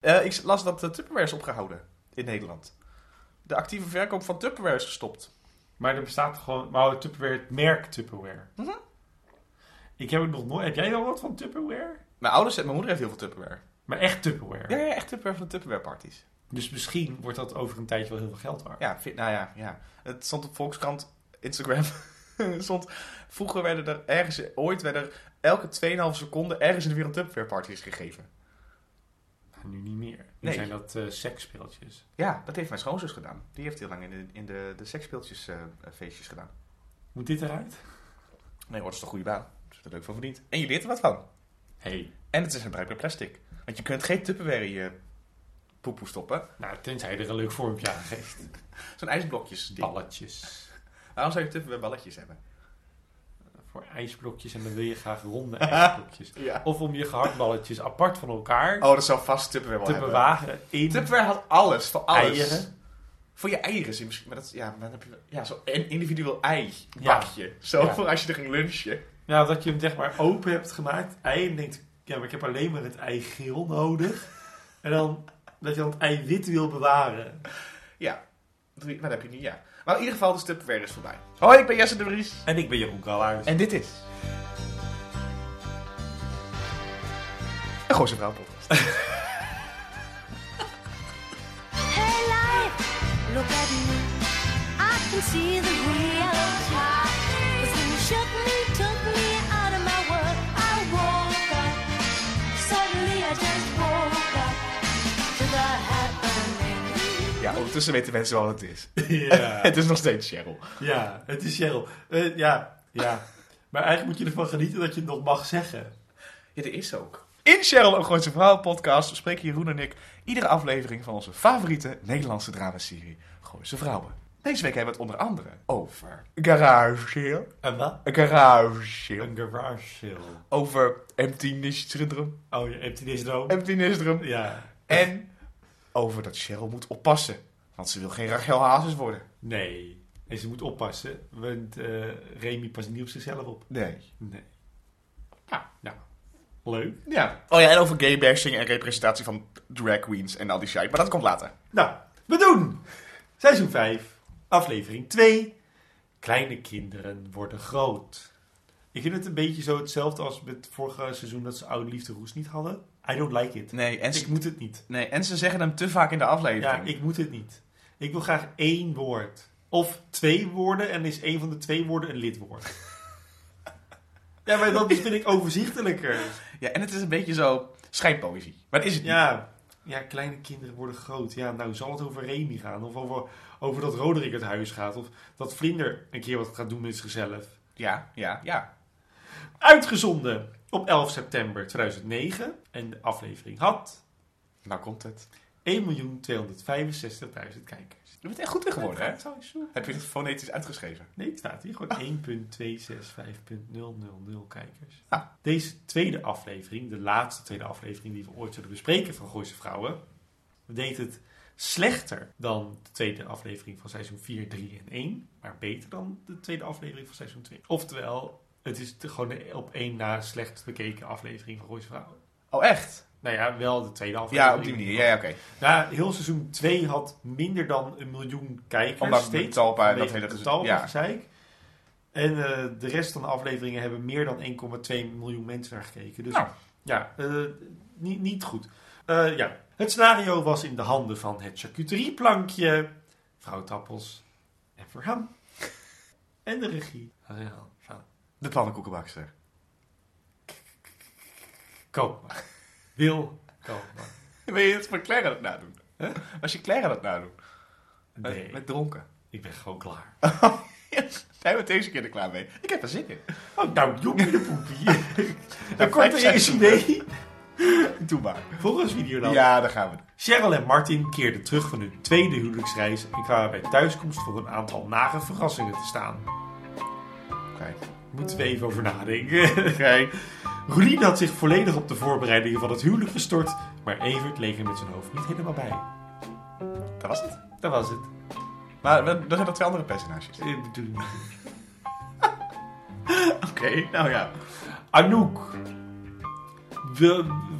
Eh, ik las dat de Tupperware is opgehouden in Nederland. De actieve verkoop van Tupperware is gestopt. Maar er bestaat gewoon... Maar Tupperware, het merk Tupperware. Mhm. Ik heb het nog nooit... Heb jij wel wat van Tupperware? Mijn ouders en mijn moeder heeft heel veel Tupperware. Maar echt Tupperware. Ja, ja echt Tupperware van de Tupperware parties. Dus misschien wordt dat over een tijdje wel heel veel geld waard. Ja, vind- nou ja, ja. Het stond op Volkskrant, Instagram. stond, vroeger werden er ergens, ooit werden er elke 2,5 seconde ergens in de wereld Tupperware parties gegeven. Nu niet meer. Nu Nee. zijn dat eh seksspeeltjes. Ja, dat heeft mijn schoonzus gedaan. Die heeft heel lang in de, in de, de seksspeeltjes eh, eh, feestjes gedaan. Moet dit eruit? Nee, hoor, dat is toch een goede baan. Daar is er leuk van verdiend. En je leert er wat van. Hey. En het is gebruikbaar plastic. Want je kunt geen Tupperware in je poepoe stoppen. Nou, tenzij je er een leuk vormpje aan geeft. Zo'n ijsblokjes ding. Balletjes. Waarom zou je Tupperware balletjes hebben? Voor ijsblokjes en dan wil je graag ronde ijsblokjes. Ja. Of om je gehaktballetjes apart van elkaar Oh, dat zou vast Tupperware te hebben. bewaren in Tupperware had alles, voor alles. eieren. Voor je eieren misschien, maar dat, ja, maar dan heb je ja, zo'n individueel ei Ja. bakje. Zo Ja. voor als je er ging lunchen. Ja, dat je hem zeg maar open hebt gemaakt, ei en denkt, ja, maar ik heb alleen maar het ei geel nodig. En dan dat je dan het ei wit wil bewaren. Ja, maar dat heb je niet, ja. Maar in ieder geval, de Tupperware is voorbij. Hoi, ik ben Jesse de Vries. En ik ben Jeroen Kallaars. En dit is... Een Gooise Vrouw podcast. Hey life, look at me. I can see the real top. Cause when you shook me ondertussen weten mensen wel wat het is. Ja, Het is nog steeds Cheryl. ja het is Cheryl. Eh, ja, ja. Maar eigenlijk moet je ervan genieten dat je het nog mag zeggen. Ja, er is ook. In Cheryl, een Gooise Vrouw podcast, bespreken Jeroen en ik iedere aflevering van onze favoriete Nederlandse dramaserie Gooise Vrouwen. Deze week hebben we het onder andere over Garage Sale. En wat? Een Garage Sale. Een garage sale. Over Empty Nistrum. Oh, je hebt die droom? Empty Nistrum. Ja. En over dat Cheryl moet oppassen. Want ze wil geen Rachel Hazes worden. Nee. En ze moet oppassen, want eh Remy past niet op zichzelf op. Nee. Nee. Nou, nou. Leuk. Ja. Oh ja, en over gaybashing en representatie van drag queens en al die shit. Maar dat komt later. Nou, we doen seizoen 5, aflevering 2. Kleine kinderen worden groot. Ik vind het een beetje zo hetzelfde als met het vorige seizoen dat ze Oude Liefde Roes niet hadden. I don't like it. Nee, en Ik ze, moet het niet. nee, en ze zeggen hem te vaak in de aflevering. Ja, ik moet het niet. Ik wil graag één woord. Of twee woorden en is één van de twee woorden een lidwoord. ja, maar dat vind ik overzichtelijker. Ja, en het is een beetje zo schijnpoëzie. Maar dat is het niet. Ja, ja, kleine kinderen worden groot. Ja, nou zal het over Remy gaan. Of over, over dat Roderick het huis gaat. Of dat Vlinder een keer wat gaat doen met zichzelf. Ja, ja, ja. Uitgezonden op 11 september 2009. En de aflevering had Nou komt het. 1.265.000 kijkers. Je bent echt goed in geworden, hè? Heb je het fonetisch uitgeschreven? Nee, het staat hier gewoon 1.265.000 kijkers. Ah. Deze tweede aflevering, de laatste tweede aflevering die we ooit zullen bespreken van Gooise Vrouwen, deed het slechter dan de tweede aflevering van seizoen 4, 3 en 1, maar beter dan de tweede aflevering van seizoen 2. Oftewel, het is gewoon de op één na slechtst bekeken aflevering van Gooise Vrouwen. Oh, echt? Nou ja, wel de tweede aflevering. Ja, op die manier. Ja, ja oké. Ja, heel seizoen 2 had minder dan een miljoen kijkers. Omdat steeds, Talpa dat hele. Talpa Ja. gezeik. En eh, de rest van de afleveringen hebben meer dan 1,2 miljoen mensen naar gekeken. Dus Nou. ja, eh, niet, niet goed. Eh, ja. Het scenario was in de handen van het charcuterieplankje, vrouw Tappels en Verham. En de regie. Van De pannenkoekenbakster. Koopman. Wil Koopman. Ben je het voor Claire het nadoen? Was je Claire het nadoen? Met, Nee, met dronken. ik ben gewoon klaar. Yes. Zijn we deze keer er klaar mee? Ik heb er zin in. Oh, nou, joepie de poepie. Een korte seizoenen. resume. Doe maar. Volgens video dan. Ja, daar gaan we. Cheryl en Martin keerden terug van hun tweede huwelijksreis en kwamen bij thuiskomst voor een aantal nare verrassingen te staan. Oké. Moeten we even over nadenken. Oké. Rolien had zich volledig op de voorbereidingen van het huwelijk gestort, maar Evert leek er met zijn hoofd niet helemaal bij. Dat was het. Dat was het. Maar we- er zijn nog twee andere personages. Ik bedoel niet. Oké, nou ja. Anouk.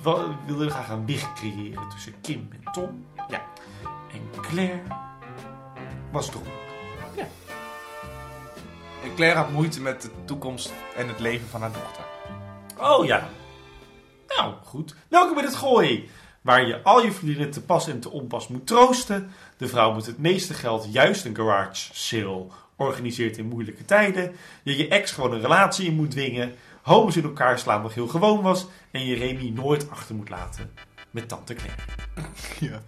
Wa- wilde graag een big creëren tussen Kim en Tom. Ja. En Claire was dronken. En Claire had moeite met de toekomst en het leven van haar dochter. Oh ja. Nou, goed. Welkom bij het Gooi. Waar je al je vriendinnen te pas en te onpas moet troosten. De vrouw met het meeste geld juist een garage sale organiseert in moeilijke tijden. Je je ex gewoon een relatie in moet dwingen. Homo's in elkaar slaan nog heel gewoon was. En je Remy nooit achter moet laten. Met tante Claire. Ja.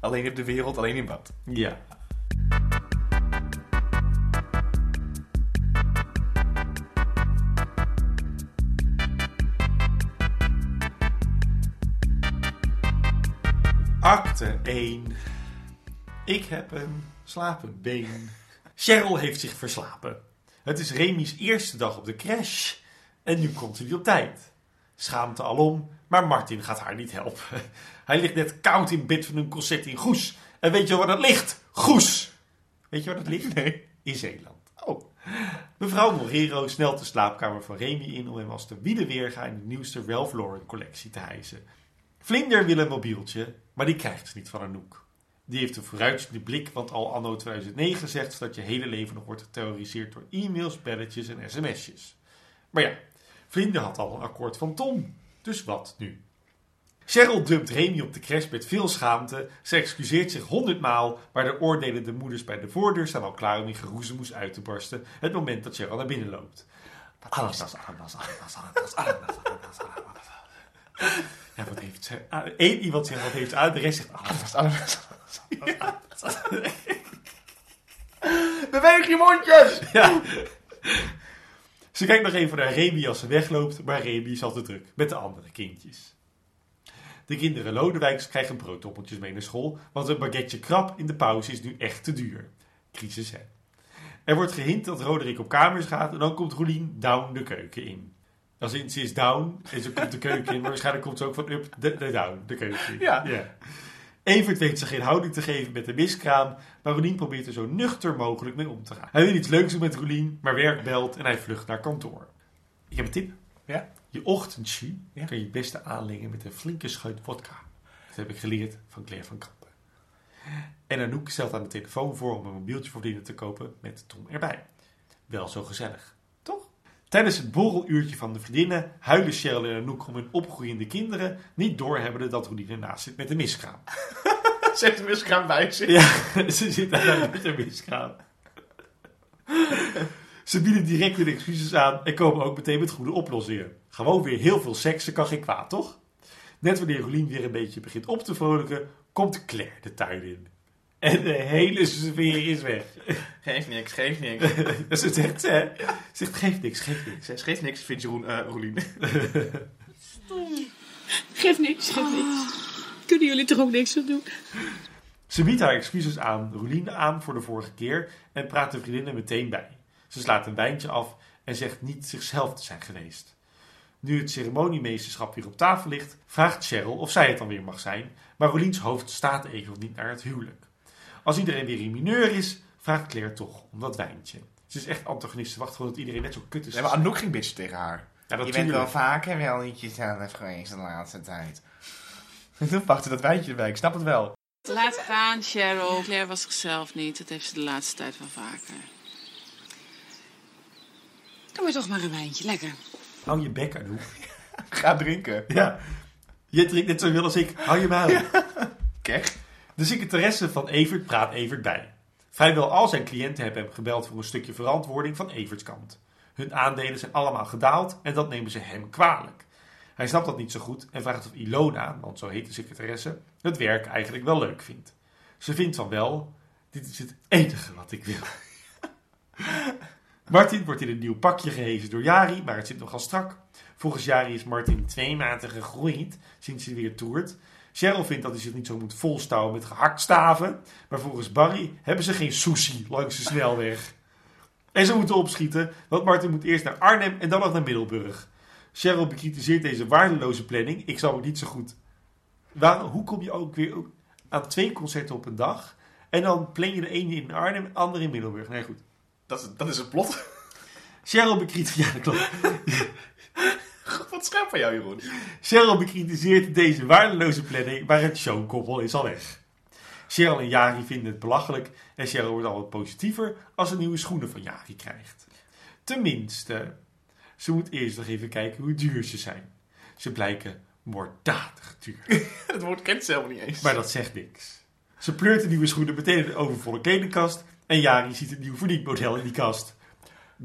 Alleen op de wereld, alleen in bad. Ja. Acte 1. Ik heb een slapenbeen. Cheryl heeft zich verslapen. Het is Remy's eerste dag op de crash. En nu komt hij niet op tijd. Schaamte alom, maar Martin gaat haar niet helpen. Hij ligt net koud in bed van een concert in Goes. En weet je waar dat ligt? Goes! Weet je waar dat ligt? Nee. In Zeeland. Oh. Mevrouw Morero snelt de slaapkamer van Remy in om hem als de wiedeweerga in de nieuwste Ralph Lauren collectie te hijsen. Vlinder wil een mobieltje, maar die krijgt ze niet van Anouk. Die heeft een vooruitziende blik, want al anno 2009 zegt ze dat je hele leven nog wordt geterroriseerd door e-mails, belletjes en sms'jes. Maar ja, Vlinder had al een akkoord van Tom, dus wat nu? Cheryl dumpt Remy op de crash met veel schaamte. Ze excuseert zich honderdmaal, maar de oordelende moeders bij de voordeur staan al klaar om in geroezemoes uit te barsten. Het moment dat Cheryl naar binnen loopt. Ananas, ananas, ananas, ananas, ananas, ananas, ananas. Ja, wat heeft ze? Ah, Eén iemand zegt wat heeft ze aan, de rest zegt ananas, ananas. Beweeg je mondjes! Ja. Ze kijkt nog even naar Remy als ze wegloopt, maar Remy is al te druk met de andere kindjes. De kinderen Lodewijks krijgen brooddoppeltjes mee naar school, want een baguetje krab in de pauze is nu echt te duur. Crisis, hè. Er wordt gehint dat Roderick op kamers gaat en dan komt Roelien down de keuken in. Als ze is down en ze komt de keuken in, maar waarschijnlijk komt ze ook van up de, de down de keuken in. Ja. Evert weet ze geen houding te geven met de miskraam, maar Roelien probeert er zo nuchter mogelijk mee om te gaan. Hij wil iets leuks doen met Roelien, maar werk belt en hij vlucht naar kantoor. Ik heb een tip. Ja? Je ochtendjus Ja. kan je het beste aanlengen met een flinke scheut vodka. Dat heb ik geleerd van Claire van Kampen. En Anouk stelt aan de telefoon voor om een mobieltje voor vrienden te kopen met Tom erbij. Wel zo gezellig? Tijdens het borreluurtje van de vriendinnen huilen Cheryl en Anouk om hun opgroeiende kinderen, niet doorhebbende dat Roelien ernaast zit met de miskraam. Zet de miskraam bij zich. Ja, ze zit daar met een miskraam. Ze bieden direct hun excuses aan en komen ook meteen met goede oplossingen. Gewoon weer heel veel seks, dat kan geen kwaad, toch? Net wanneer Rolien weer een beetje begint op te vrolijken, komt Claire de tuin in. En de hele sfeer is weg. Geef niks, geef niks. Ze zegt, hè? Ze zegt, geef niks, geef niks. Ze geeft niks, vindt Jeroen, eh Roelien. Geef niks, geef niks. Kunnen jullie toch ook niks aan doen? Ze biedt haar excuses aan Roelien aan voor de vorige keer en praat de vriendinnen meteen bij. Ze slaat een wijntje af en zegt niet zichzelf te zijn geweest. Nu het ceremoniemeesterschap weer op tafel ligt, vraagt Cheryl of zij het dan weer mag zijn, maar Roeliens hoofd staat even niet naar het huwelijk. Als iedereen weer in mineur is, vraagt Claire toch om dat wijntje. Ze is echt antagonist, ze wacht gewoon dat iedereen net zo kut is. Nee, maar Anouk ging bitchen tegen haar. ja, Je bent wel vaker wel niet jezelf geweest de laatste tijd. Toen pakte dat wijntje erbij, ik snap het wel. Laat gaan, Cheryl. Claire was zichzelf niet. Dat heeft ze de laatste tijd wel vaker. Doe maar toch maar een wijntje. Lekker. Hou je bek, Anouk. Ga drinken. Ja. Je drinkt net zo veel als ik. Hou je muil. Kijk. De secretaresse van Evert praat Evert bij. Vrijwel al zijn cliënten hebben hem gebeld voor een stukje verantwoording van Everts kant. Hun aandelen zijn allemaal gedaald en dat nemen ze hem kwalijk. Hij snapt dat niet zo goed en vraagt of Ilona, want zo heet de secretaresse, het werk eigenlijk wel leuk vindt. Ze vindt van wel, dit is het enige wat ik wil. Martin wordt in een nieuw pakje gehezen door Jari, maar het zit nogal strak. Volgens Jari is Martin twee maten gegroeid sinds hij weer toert. Cheryl vindt dat hij zich niet zo moet volstouwen met gehaktstaven. Maar volgens Barry hebben ze geen sushi langs de snelweg. En ze moeten opschieten, want Martin moet eerst naar Arnhem en dan nog naar Middelburg. Cheryl bekritiseert deze waardeloze planning. Ik zou het niet zo goed. Waar, hoe kom je ook weer aan twee concerten op een dag? En dan plan je de ene in Arnhem en de andere in Middelburg. Nee, goed. Dat is, dat is het plot. Cheryl bekritiseert. Ja, klopt. Wat scherp van jou, Jeroen. Cheryl bekritiseert deze waardeloze planning, maar het showkoppel is al weg. Cheryl en Jari vinden het belachelijk en Cheryl wordt al wat positiever als ze nieuwe schoenen van Jari krijgt. Tenminste, ze moet eerst nog even kijken hoe duur ze zijn. Ze blijken moorddadig duur. Het woord kent ze helemaal niet eens. Maar dat zegt niks. Ze pleurt de nieuwe schoenen meteen in de overvolle kledingkast en Jari ziet een nieuw verdienmodel in die kast.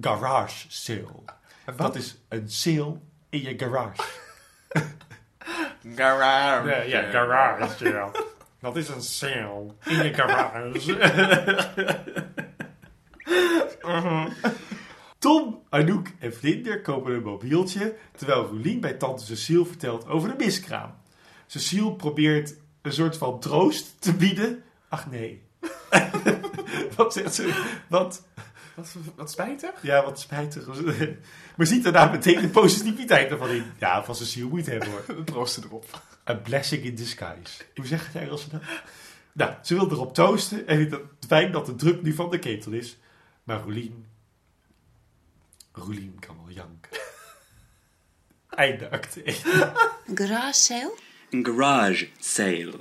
Garage sale. Dat is een sale in je garage. Garage. Ja, ja, garage sale. Dat is een sale in je garage. Tom, Anouk en Vlinder kopen een mobieltje, terwijl Roelien bij tante Cecile vertelt over de miskraam. Cecile probeert een soort van troost te bieden. Ach nee. wat zegt ze? Wat? Wat, wat spijtig? Ja, wat spijtig. Maar ziet daarna meteen de positiviteit ervan in. Ja, van Cecile moet je het hebben hoor. We proosten erop. A blessing in disguise. Hoe zeg jij Engels dat? Nou, ze wil erop toosten en vindt het fijn dat de druk nu van de ketel is. Maar Roelien... Roelien kan wel janken. Einde acte. Garage sale? Een garage sale.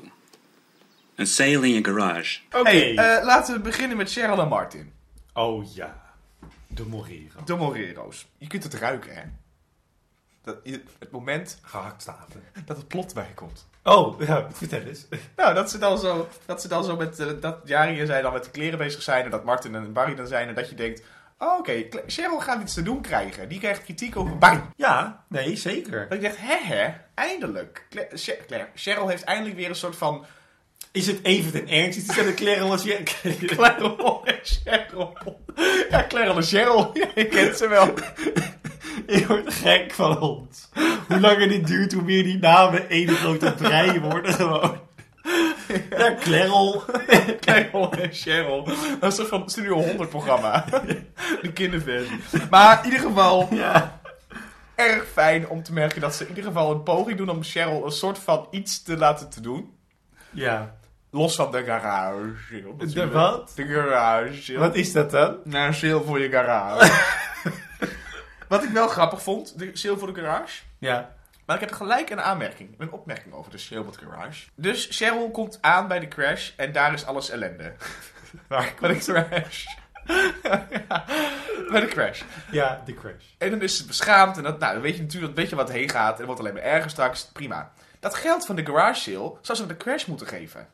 Een sale in je garage. Oké. Hey, eh, laten we beginnen met Cheryl en Martin. Oh ja. De Morero. De Morero's. Je kunt het ruiken, hè? Dat, je- het moment Gehaktstaven. dat het plot bijkomt. Oh, ja, vertel eens. Nou, dat ze dan zo, dat ze dan zo met, eh, dat Jari en zij dan met de kleren bezig zijn en dat Martin en Barry dan zijn en dat je denkt, oh, oké, Cheryl gaat iets te doen krijgen. Die krijgt kritiek over Barry. Ja, nee, zeker. Dat ik dacht, hè hè, eindelijk. Cle- Che- Claire- Cheryl heeft eindelijk weer een soort van Is het even ten ernst? Is het Claire als je... Claire en Cheryl. Ja, Claire en Cheryl, ja, je kent ze wel. Ik word gek van ons. Hoe langer dit duurt, hoe meer die namen één grote brei worden gewoon. Ja, Clarel. Claire en Cheryl. Dat is van Studio 100 programma. De kinderversie. Maar in ieder geval, Ja. erg fijn om te merken dat ze in ieder geval een poging doen om Cheryl een soort van iets te laten te doen. Ja. Los van de garage. De wat? De garage. Wat is dat dan? Nou, een sale voor je garage. wat ik wel grappig vond, de sale voor de garage. Ja. Maar ik heb gelijk een aanmerking, een opmerking over de sale voor de garage. Dus Cheryl komt aan bij de crash en daar is alles ellende. Waar? Bij de crash. ja, bij de crash. Ja, de crash. En dan is ze beschaamd en dat, nou, dan weet je natuurlijk weet je wat heen gaat en wordt alleen maar erger straks. Prima. Dat geld van de garage sale zou ze aan de crash moeten geven.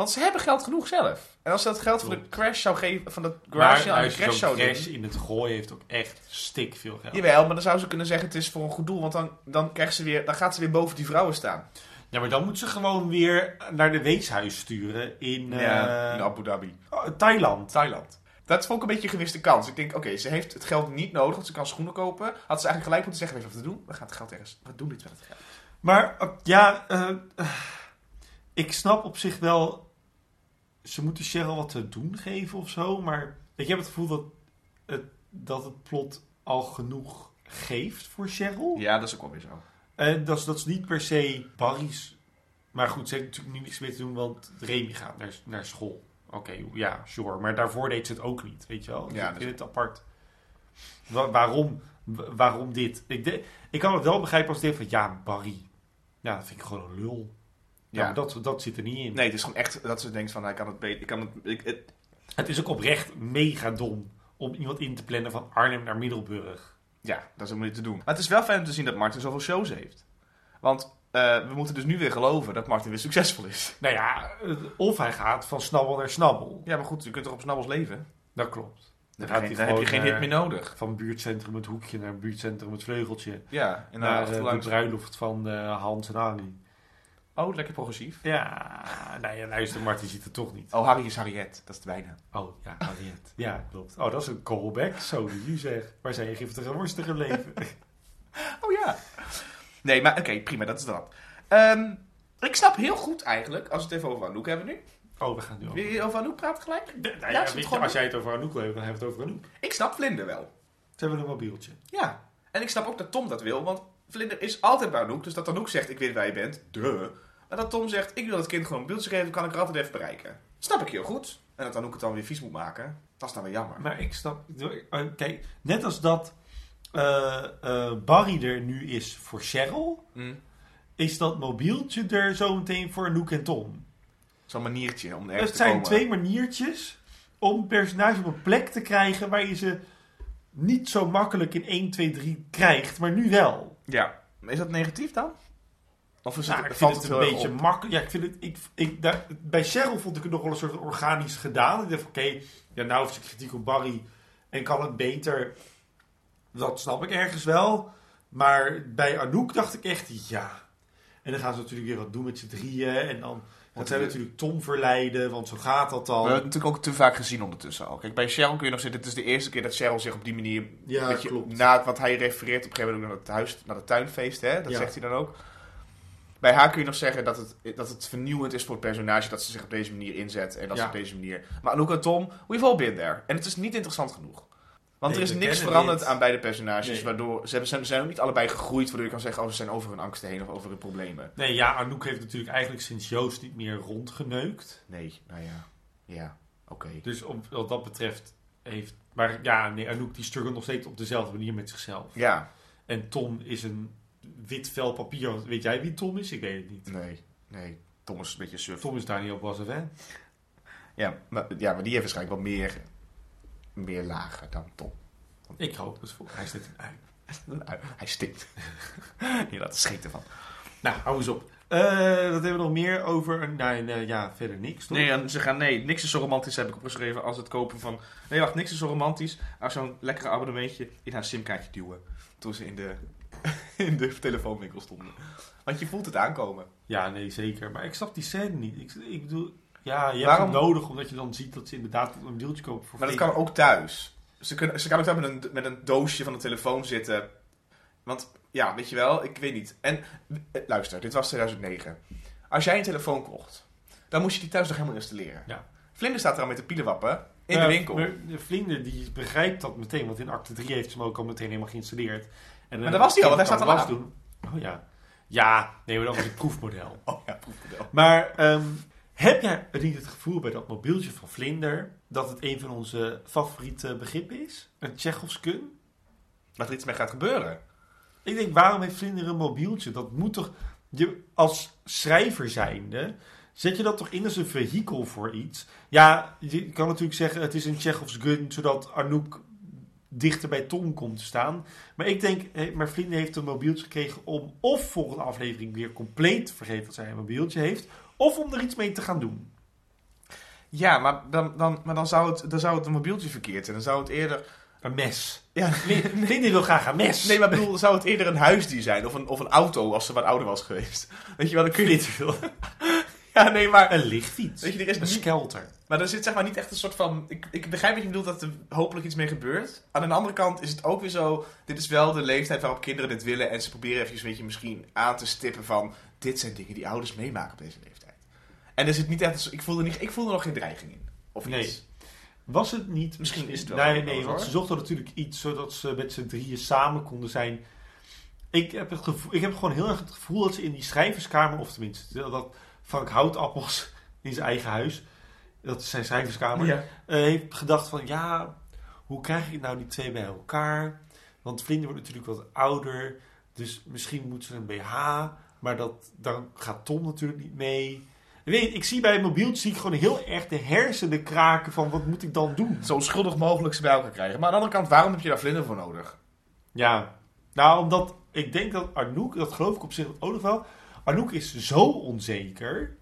Want ze hebben geld genoeg zelf. En als ze dat geld van de crash zou geven, van de garage aan de crash zo'n zou crash in het gooien heeft ook echt stik veel geld. Jawel, maar dan zou ze kunnen zeggen het is voor een goed doel. Want dan, dan, krijgt ze weer, dan gaat ze weer boven die vrouwen staan. Ja, maar dan moet ze gewoon weer naar de weeshuis sturen in, eh, Ja, in Abu Dhabi. oh, Thailand. Thailand. Dat vond ik een beetje een gewiste kans. Ik denk, oké, ze heeft het geld niet nodig, want ze kan schoenen kopen. Had ze eigenlijk gelijk moeten zeggen, weet je wat we doen? We gaan het geld ergens, we doen dit met het geld. Maar eh, ja, eh, eh, ik snap op zich wel. Ze moeten Cheryl wat te doen geven of zo. Maar ik heb het gevoel dat het, dat het plot al genoeg geeft voor Cheryl. Ja, dat is ook wel weer zo. En dat is, dat is niet per se Barry's. Maar goed, ze heeft natuurlijk nu niks meer te doen, want Remy gaat naar, naar school. Oké, ja, sure. Maar daarvoor deed ze het ook niet, weet je wel? Dus Ja, ik vind het apart. Wa- waarom, wa- waarom dit? Ik, ik kan het wel begrijpen als denk van, ja, Barry. Ja, dat vind ik gewoon een lul. Ja, Ja. maar dat, dat zit er niet in. Nee, het is gewoon echt dat ze denkt van, hij kan het beter. Ik kan het, ik, het- Het is ook oprecht mega dom om iemand in te plannen van Arnhem naar Middelburg. ja, dat is om dit te doen. Maar het is wel fijn om te zien dat Martin zoveel shows heeft. Want eh, we moeten dus nu weer geloven dat Martin weer succesvol is. Nou ja, eh, of hij gaat van snabbel naar snabbel. Ja, maar goed, je kunt toch op snabbels leven? Dat klopt. Dan, heb je, hij dan heb je gewoon, geen eh, hit meer nodig. Van buurtcentrum het hoekje naar buurtcentrum het vleugeltje. Ja, en naar dan eh, de bruiloft van eh, Hans en Harry. Oh, lekker progressief. Ja, nou ja, luister, Martin ziet het toch niet. Oh, Harry is Harriet. Dat is de bijnaam. Oh, ja, Harriet. Ja, klopt. Oh, dat is een callback. Zo, die u zegt. Waar zijn je giftige worsten gebleven? Oh ja. Nee, maar oké, prima, dat is dat. Ehm, ik snap heel goed eigenlijk, als we het even over Anouk hebben nu. Oh, we gaan nu Wil over... je over Anouk praten gelijk? Nou ja, je, gewoon als jij het over Anouk wil hebben, dan hebben we het over Anouk. Ik snap Vlinder wel. Ze hebben een mobieltje. Ja. En ik snap ook dat Tom dat wil, want Vlinder is altijd bij Anouk. Dus dat Anouk zegt, ik weet waar je bent. Duh. Maar dat Tom zegt, ik wil het kind gewoon een beeldje geven, kan ik er altijd even bereiken. Snap ik heel goed. En dat Anouk het dan weer vies moet maken, dat is dan weer jammer. Maar ik snap... eh, Kijk, net als dat eh, eh, Barry er nu is voor Cheryl, Hm. is dat mobieltje er zometeen voor Anouk en Tom. Zo'n maniertje om ergens Het te zijn komen. twee maniertjes om een personage op een plek te krijgen waar je ze niet zo makkelijk in 1, 2, 3 krijgt, maar nu wel. Ja. Is dat negatief dan? Of is Nou, het, ik valt vind het het een beetje makkelijk. Ja, ik vind het. Ik, ik, daar, bij Cheryl vond ik het nog wel een soort organisch gedaan. Ik dacht, van, oké, ja, nou heeft ze kritiek op Barry en kan het beter. Dat snap ik ergens wel. Maar bij Anouk dacht ik echt, ja. En dan gaan ze natuurlijk weer wat doen met z'n drieën. En dan gaat zij natuurlijk Tom verleiden, want zo gaat dat We dan. hebben het natuurlijk ook te vaak gezien ondertussen al. Kijk, bij Cheryl kun je nog zeggen, dit is de eerste keer dat Cheryl zich op die manier... Ja, klopt. Na wat hij refereert op een gegeven moment ook naar het, huis, naar het tuinfeest, hè? Dat Ja. zegt hij dan ook. Bij haar kun je nog zeggen dat het, dat het vernieuwend is voor het personage dat ze zich op deze manier inzet. En dat Ja. ze op deze manier... Maar Anouk en Tom, we've all been there. En het is niet interessant genoeg. Want Nee, er is niks veranderd aan beide personages. Nee. Waardoor ze, hebben, ze zijn ook niet allebei gegroeid. Waardoor je kan zeggen, oh, ze zijn over hun angsten heen of over hun problemen. Nee, ja, Anouk heeft natuurlijk eigenlijk sinds Joost niet meer rondgeneukt. Nee, nou ja. Ja, oké. Dus op, wat dat betreft heeft... Maar ja, nee, Anouk die struggelt nog steeds op dezelfde manier met zichzelf. Ja, En Tom is een wit vel papier. Weet jij wie Tom is? Ik weet het niet. nee. Nee, Tom is een beetje suf. Tom is Daniel Boissevet. Ja, maar, ja, maar die heeft waarschijnlijk wel meer, meer lagen dan Tom. Ik hoop het voor. Hij zit een ui. Hij stinkt. Je laat er scheten van. Nou, hou eens op. Eh, wat hebben we nog meer over? Nee, nee, ja, verder niks, toch? Nee, en ze gaan, nee, niks is zo romantisch heb ik opgeschreven als het kopen van... Nee, wacht, niks is zo romantisch als zo'n lekkere abonnementje in haar simkaartje duwen. Toen ze in de, in de telefoonwinkel stonden. Want je voelt het aankomen. Ja, nee, zeker. Maar ik snap die scène niet. Ik, ik bedoel, ja, je Waarom- hebt het nodig omdat je dan ziet dat ze inderdaad een deeltje kopen voor Maar dat kan ook thuis. Ze, kunnen, ze kan ook daar met een, met een doosje van de telefoon zitten. Want, ja, weet je wel, ik weet niet. En, eh, luister, dit was 2009. Als jij een telefoon kocht, dan moest je die thuis nog helemaal installeren. Ja. Vlinder staat er al met de pielenwappen in de winkel. Maar de Vlinder die begrijpt dat meteen, want in acte 3 heeft ze hem ook al meteen helemaal geïnstalleerd. En Maar daar was hij al, want hij staat al was doen. Oh ja. Ja, nee, maar dat was een proefmodel. Oh ja, proefmodel. Maar ehm, heb jij niet het gevoel bij dat mobieltje van Vlinder dat het een van onze favoriete begrippen is? Een Tsjechovs kun? Dat er iets mee gaat gebeuren. Ik denk, waarom heeft Vlinder een mobieltje? Dat moet toch... Je, als schrijver zijnde, zet je dat toch in als een vehikel voor iets? Ja, je kan natuurlijk zeggen, het is een Chekhovs gun, zodat Anouk dichter bij Tom komt te staan. Maar ik denk, eh, maar Vlinder heeft een mobieltje gekregen om of volgende aflevering weer compleet te vergeten dat zij een mobieltje heeft, of om er iets mee te gaan doen. Ja, maar dan, dan, maar dan, zou, het, dan zou het een mobieltje verkeerd zijn. Dan zou het eerder... Een mes. Ja, Vlinder wil graag een mes. nee, maar bedoel, dan zou het eerder een huisdier zijn. Of een, of een auto, als ze wat ouder was geweest. Weet je wel, dan kun je niet... Ja, nee, maar... Een lichtfiets. Weet je, er is een niet- skelter. Maar er zit zeg maar niet echt een soort van... Ik, ik begrijp wat je bedoelt dat er hopelijk iets mee gebeurt. Aan de andere kant is het ook weer zo... Dit is wel de leeftijd waarop kinderen dit willen. En ze proberen even weet je, misschien aan te stippen van... Dit zijn dingen die ouders meemaken op deze leeftijd. En er zit niet echt... Ik voelde, niet, ik voelde nog geen dreiging in. Of Nee. iets. Was het niet... Misschien is het wel Nee, nee, want ze zochten natuurlijk iets zodat ze met z'n drieën samen konden zijn. Ik heb, het gevoel, ik heb gewoon heel erg het gevoel dat ze in die schrijverskamer, of tenminste, dat Frank Houtappels in zijn eigen huis, dat is zijn schrijverskamer, Ja. eh, heeft gedacht van ja, hoe krijg ik nou die twee bij elkaar? Want Vlinder wordt natuurlijk wat ouder, dus misschien moet ze een BH, maar dat, dan gaat Tom natuurlijk niet mee. Ik Weet, ik zie bij een mobieltje zie ik gewoon heel erg de hersenen kraken van wat moet ik dan doen? Zo onschuldig mogelijk ze bij elkaar krijgen. Maar aan de andere kant, waarom heb je daar vlinder voor nodig? Ja, nou omdat ik denk dat Arnoek, dat geloof ik op zich ook nog wel, Arnoek is zo onzeker,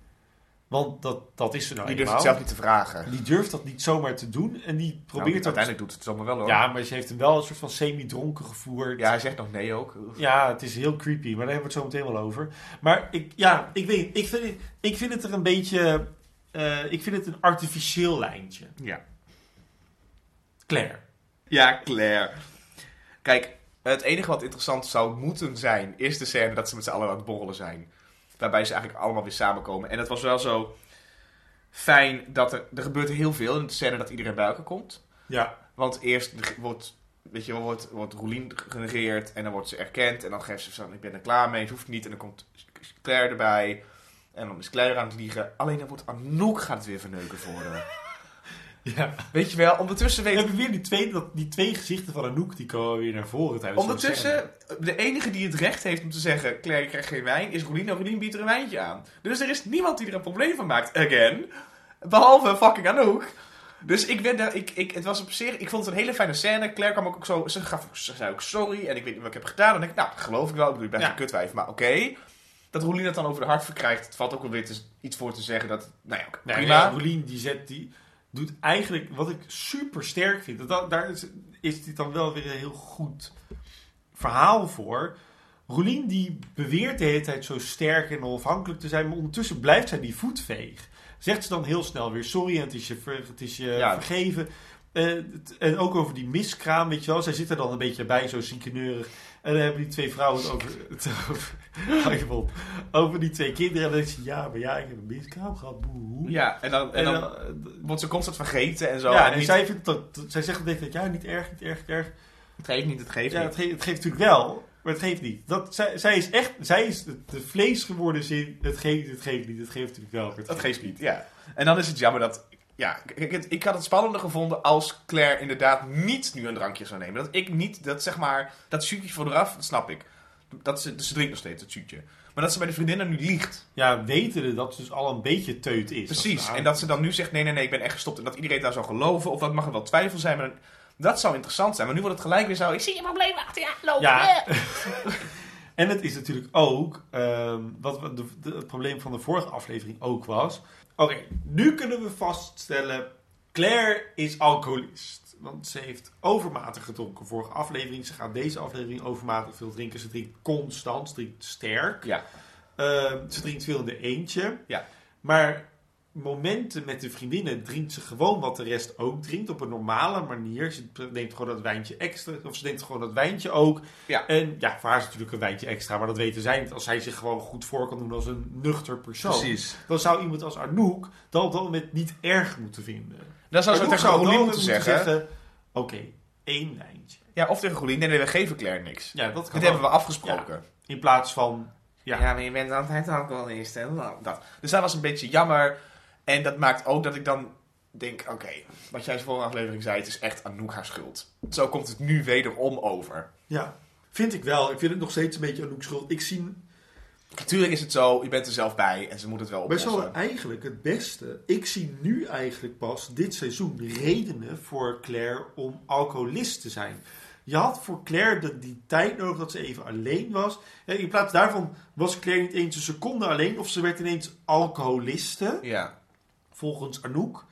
want dat, dat is ze nou Die durft het zelf niet te vragen. Die durft dat niet zomaar te doen en die Nou, probeert dat... uiteindelijk doet het zomaar wel hoor. Ja, maar ze heeft hem wel een soort van semi-dronken gevoerd. ja, hij zegt nog nee ook. Ja, het is heel creepy, maar daar hebben we het zo meteen wel over. Maar ik, ja, ik weet, ik vind, het- ik vind het er een beetje, eh, ik vind het een artificieel lijntje. Ja. Claire. Ja, Claire. Kijk, het enige wat interessant zou moeten zijn, is de scène dat ze met z'n allen aan het borrelen zijn. Waarbij ze eigenlijk allemaal weer samenkomen. En het was wel zo fijn dat er, er gebeurt heel veel in de scène dat iedereen bij elkaar komt. Ja, Want eerst wordt, weet je, wordt, wordt Roelien genegeerd en dan wordt ze erkend. En dan geeft ze van, ik ben er klaar mee, het hoeft niet. En dan komt Claire erbij. En dan is Claire aan het liegen. Alleen dan wordt Anouk gaat het weer verneuken voor haar. Ja. Weet je wel, ondertussen We weet hebben weer die twee, dat, die twee gezichten van Anouk die komen weer naar voren tijdens. Ondertussen, de enige die het recht heeft om te zeggen... Claire, krijgt geen wijn, is Roelien. En Roelien biedt er een wijntje aan. Dus er is niemand die er een probleem van maakt. Again. Behalve fucking Anouk. Dus ik ben daar... Ik, ik, het was op zich... Ik vond het een hele fijne scène. Claire kwam ook zo... Ze, gaf, ze zei ook sorry. En ik weet niet wat ik heb gedaan. Denk ik, nou, dat geloof ik wel. Ik bedoel, ik ben Ja. geen kutwijf. Maar oké. Dat Roelien het dan over de hart verkrijgt... Het valt ook wel weer te- iets voor te zeggen. Dat, nou ja, prima. ja, Rolien die zet die doet eigenlijk wat ik super sterk vind. Dat, dat- daar is, is dit dan wel weer een heel goed verhaal voor. Rolien die beweert de hele tijd zo sterk en onafhankelijk te zijn, maar ondertussen blijft zij die voetveeg. Zegt ze dan heel snel weer sorry en het is je, ver- het is je Ja. vergeven. Eh, en ook over die miskraam, weet je wel. Zij zit er dan een beetje bij, zo ziekeneurig. En dan hebben die twee vrouwen het over, het over, over die twee kinderen. En dan denk je, ja, maar ja, ik heb een miskraam gehad. Boe. Ja, en dan, en En dan eh, wordt ze constant vergeten en zo. ja, en en niet- zij, vindt dat, zij zegt tijd, ja, niet erg, niet erg, niet erg. Het geeft niet, het geeft Ja, niet. het, geeft, het geeft natuurlijk wel, maar het geeft niet. Dat, zij, zij is echt, zij is de, vlees geworden zin, het geeft niet, het geeft niet, het geeft natuurlijk wel. maar het Dat geeft niet, ja. En dan is het jammer dat... Ja, het- ik had het spannender gevonden als Claire inderdaad niet nu een drankje zou nemen. Dat ik niet, dat zeg maar, dat shootje vooraf, dat snap ik. Dat ze, ze drinkt nog steeds, dat shootje. Maar dat ze bij de vriendinnen nu liegt. Ja, wetende dat ze dus al een beetje teut is. Precies. Dat En dat ze dan nu zegt, nee, nee, nee, ik ben echt gestopt. En dat iedereen daar zou geloven. Of dat mag er wel twijfel zijn. Maar dat zou interessant zijn. Maar nu wordt het gelijk weer zo, ik zie je probleem achter je lopen. Ja. En het is natuurlijk ook, ehm, wat de- het probleem van de vorige aflevering ook was. Oké, nu kunnen we vaststellen, Claire is alcoholist. Want ze heeft overmatig gedronken vorige aflevering. Ze gaat deze aflevering overmatig veel drinken. Ze drinkt constant, ze drinkt sterk. Ja. Ehm, ze drinkt veel in de eentje. Ja. Maar momenten met de vriendinnen drinkt ze gewoon wat de rest ook drinkt. Op een normale manier. Ze neemt gewoon dat wijntje extra. Of ze neemt gewoon dat wijntje ook. Ja. En ja, voor haar is het natuurlijk een wijntje extra. Maar dat weten zij niet. Als zij zich gewoon goed voor kan doen als een nuchter persoon. Precies. Dan zou iemand als Anouk dat op dat moment niet erg moeten vinden. Dan zou ze tegen Rolien moeten zeggen. Oké, één wijntje. Ja, of tegen Rolien, nee, nee, we geven Claire niks. Ja, dat kan Dit hebben we afgesproken. In plaats van... Ja, Ja, maar je bent altijd alcoholist. En dat. Dus dat was een beetje jammer. En dat maakt ook dat ik dan denk, oké, wat jij vorige aflevering zei, het is echt Anouk haar schuld. Zo komt het nu wederom over. ja, vind ik wel. Ik vind het nog steeds een beetje Anouk schuld. Ik zie Natuurlijk is het zo, je bent er zelf bij en ze moet het wel oplossen. zouden eigenlijk het beste. Ik zie nu eigenlijk pas dit seizoen redenen voor Claire om alcoholist te zijn. Je had voor Claire de, die tijd nodig dat ze even alleen was. En in plaats daarvan was Claire niet eens een seconde alleen, of ze werd ineens alcoholiste, Ja. Volgens Anouk.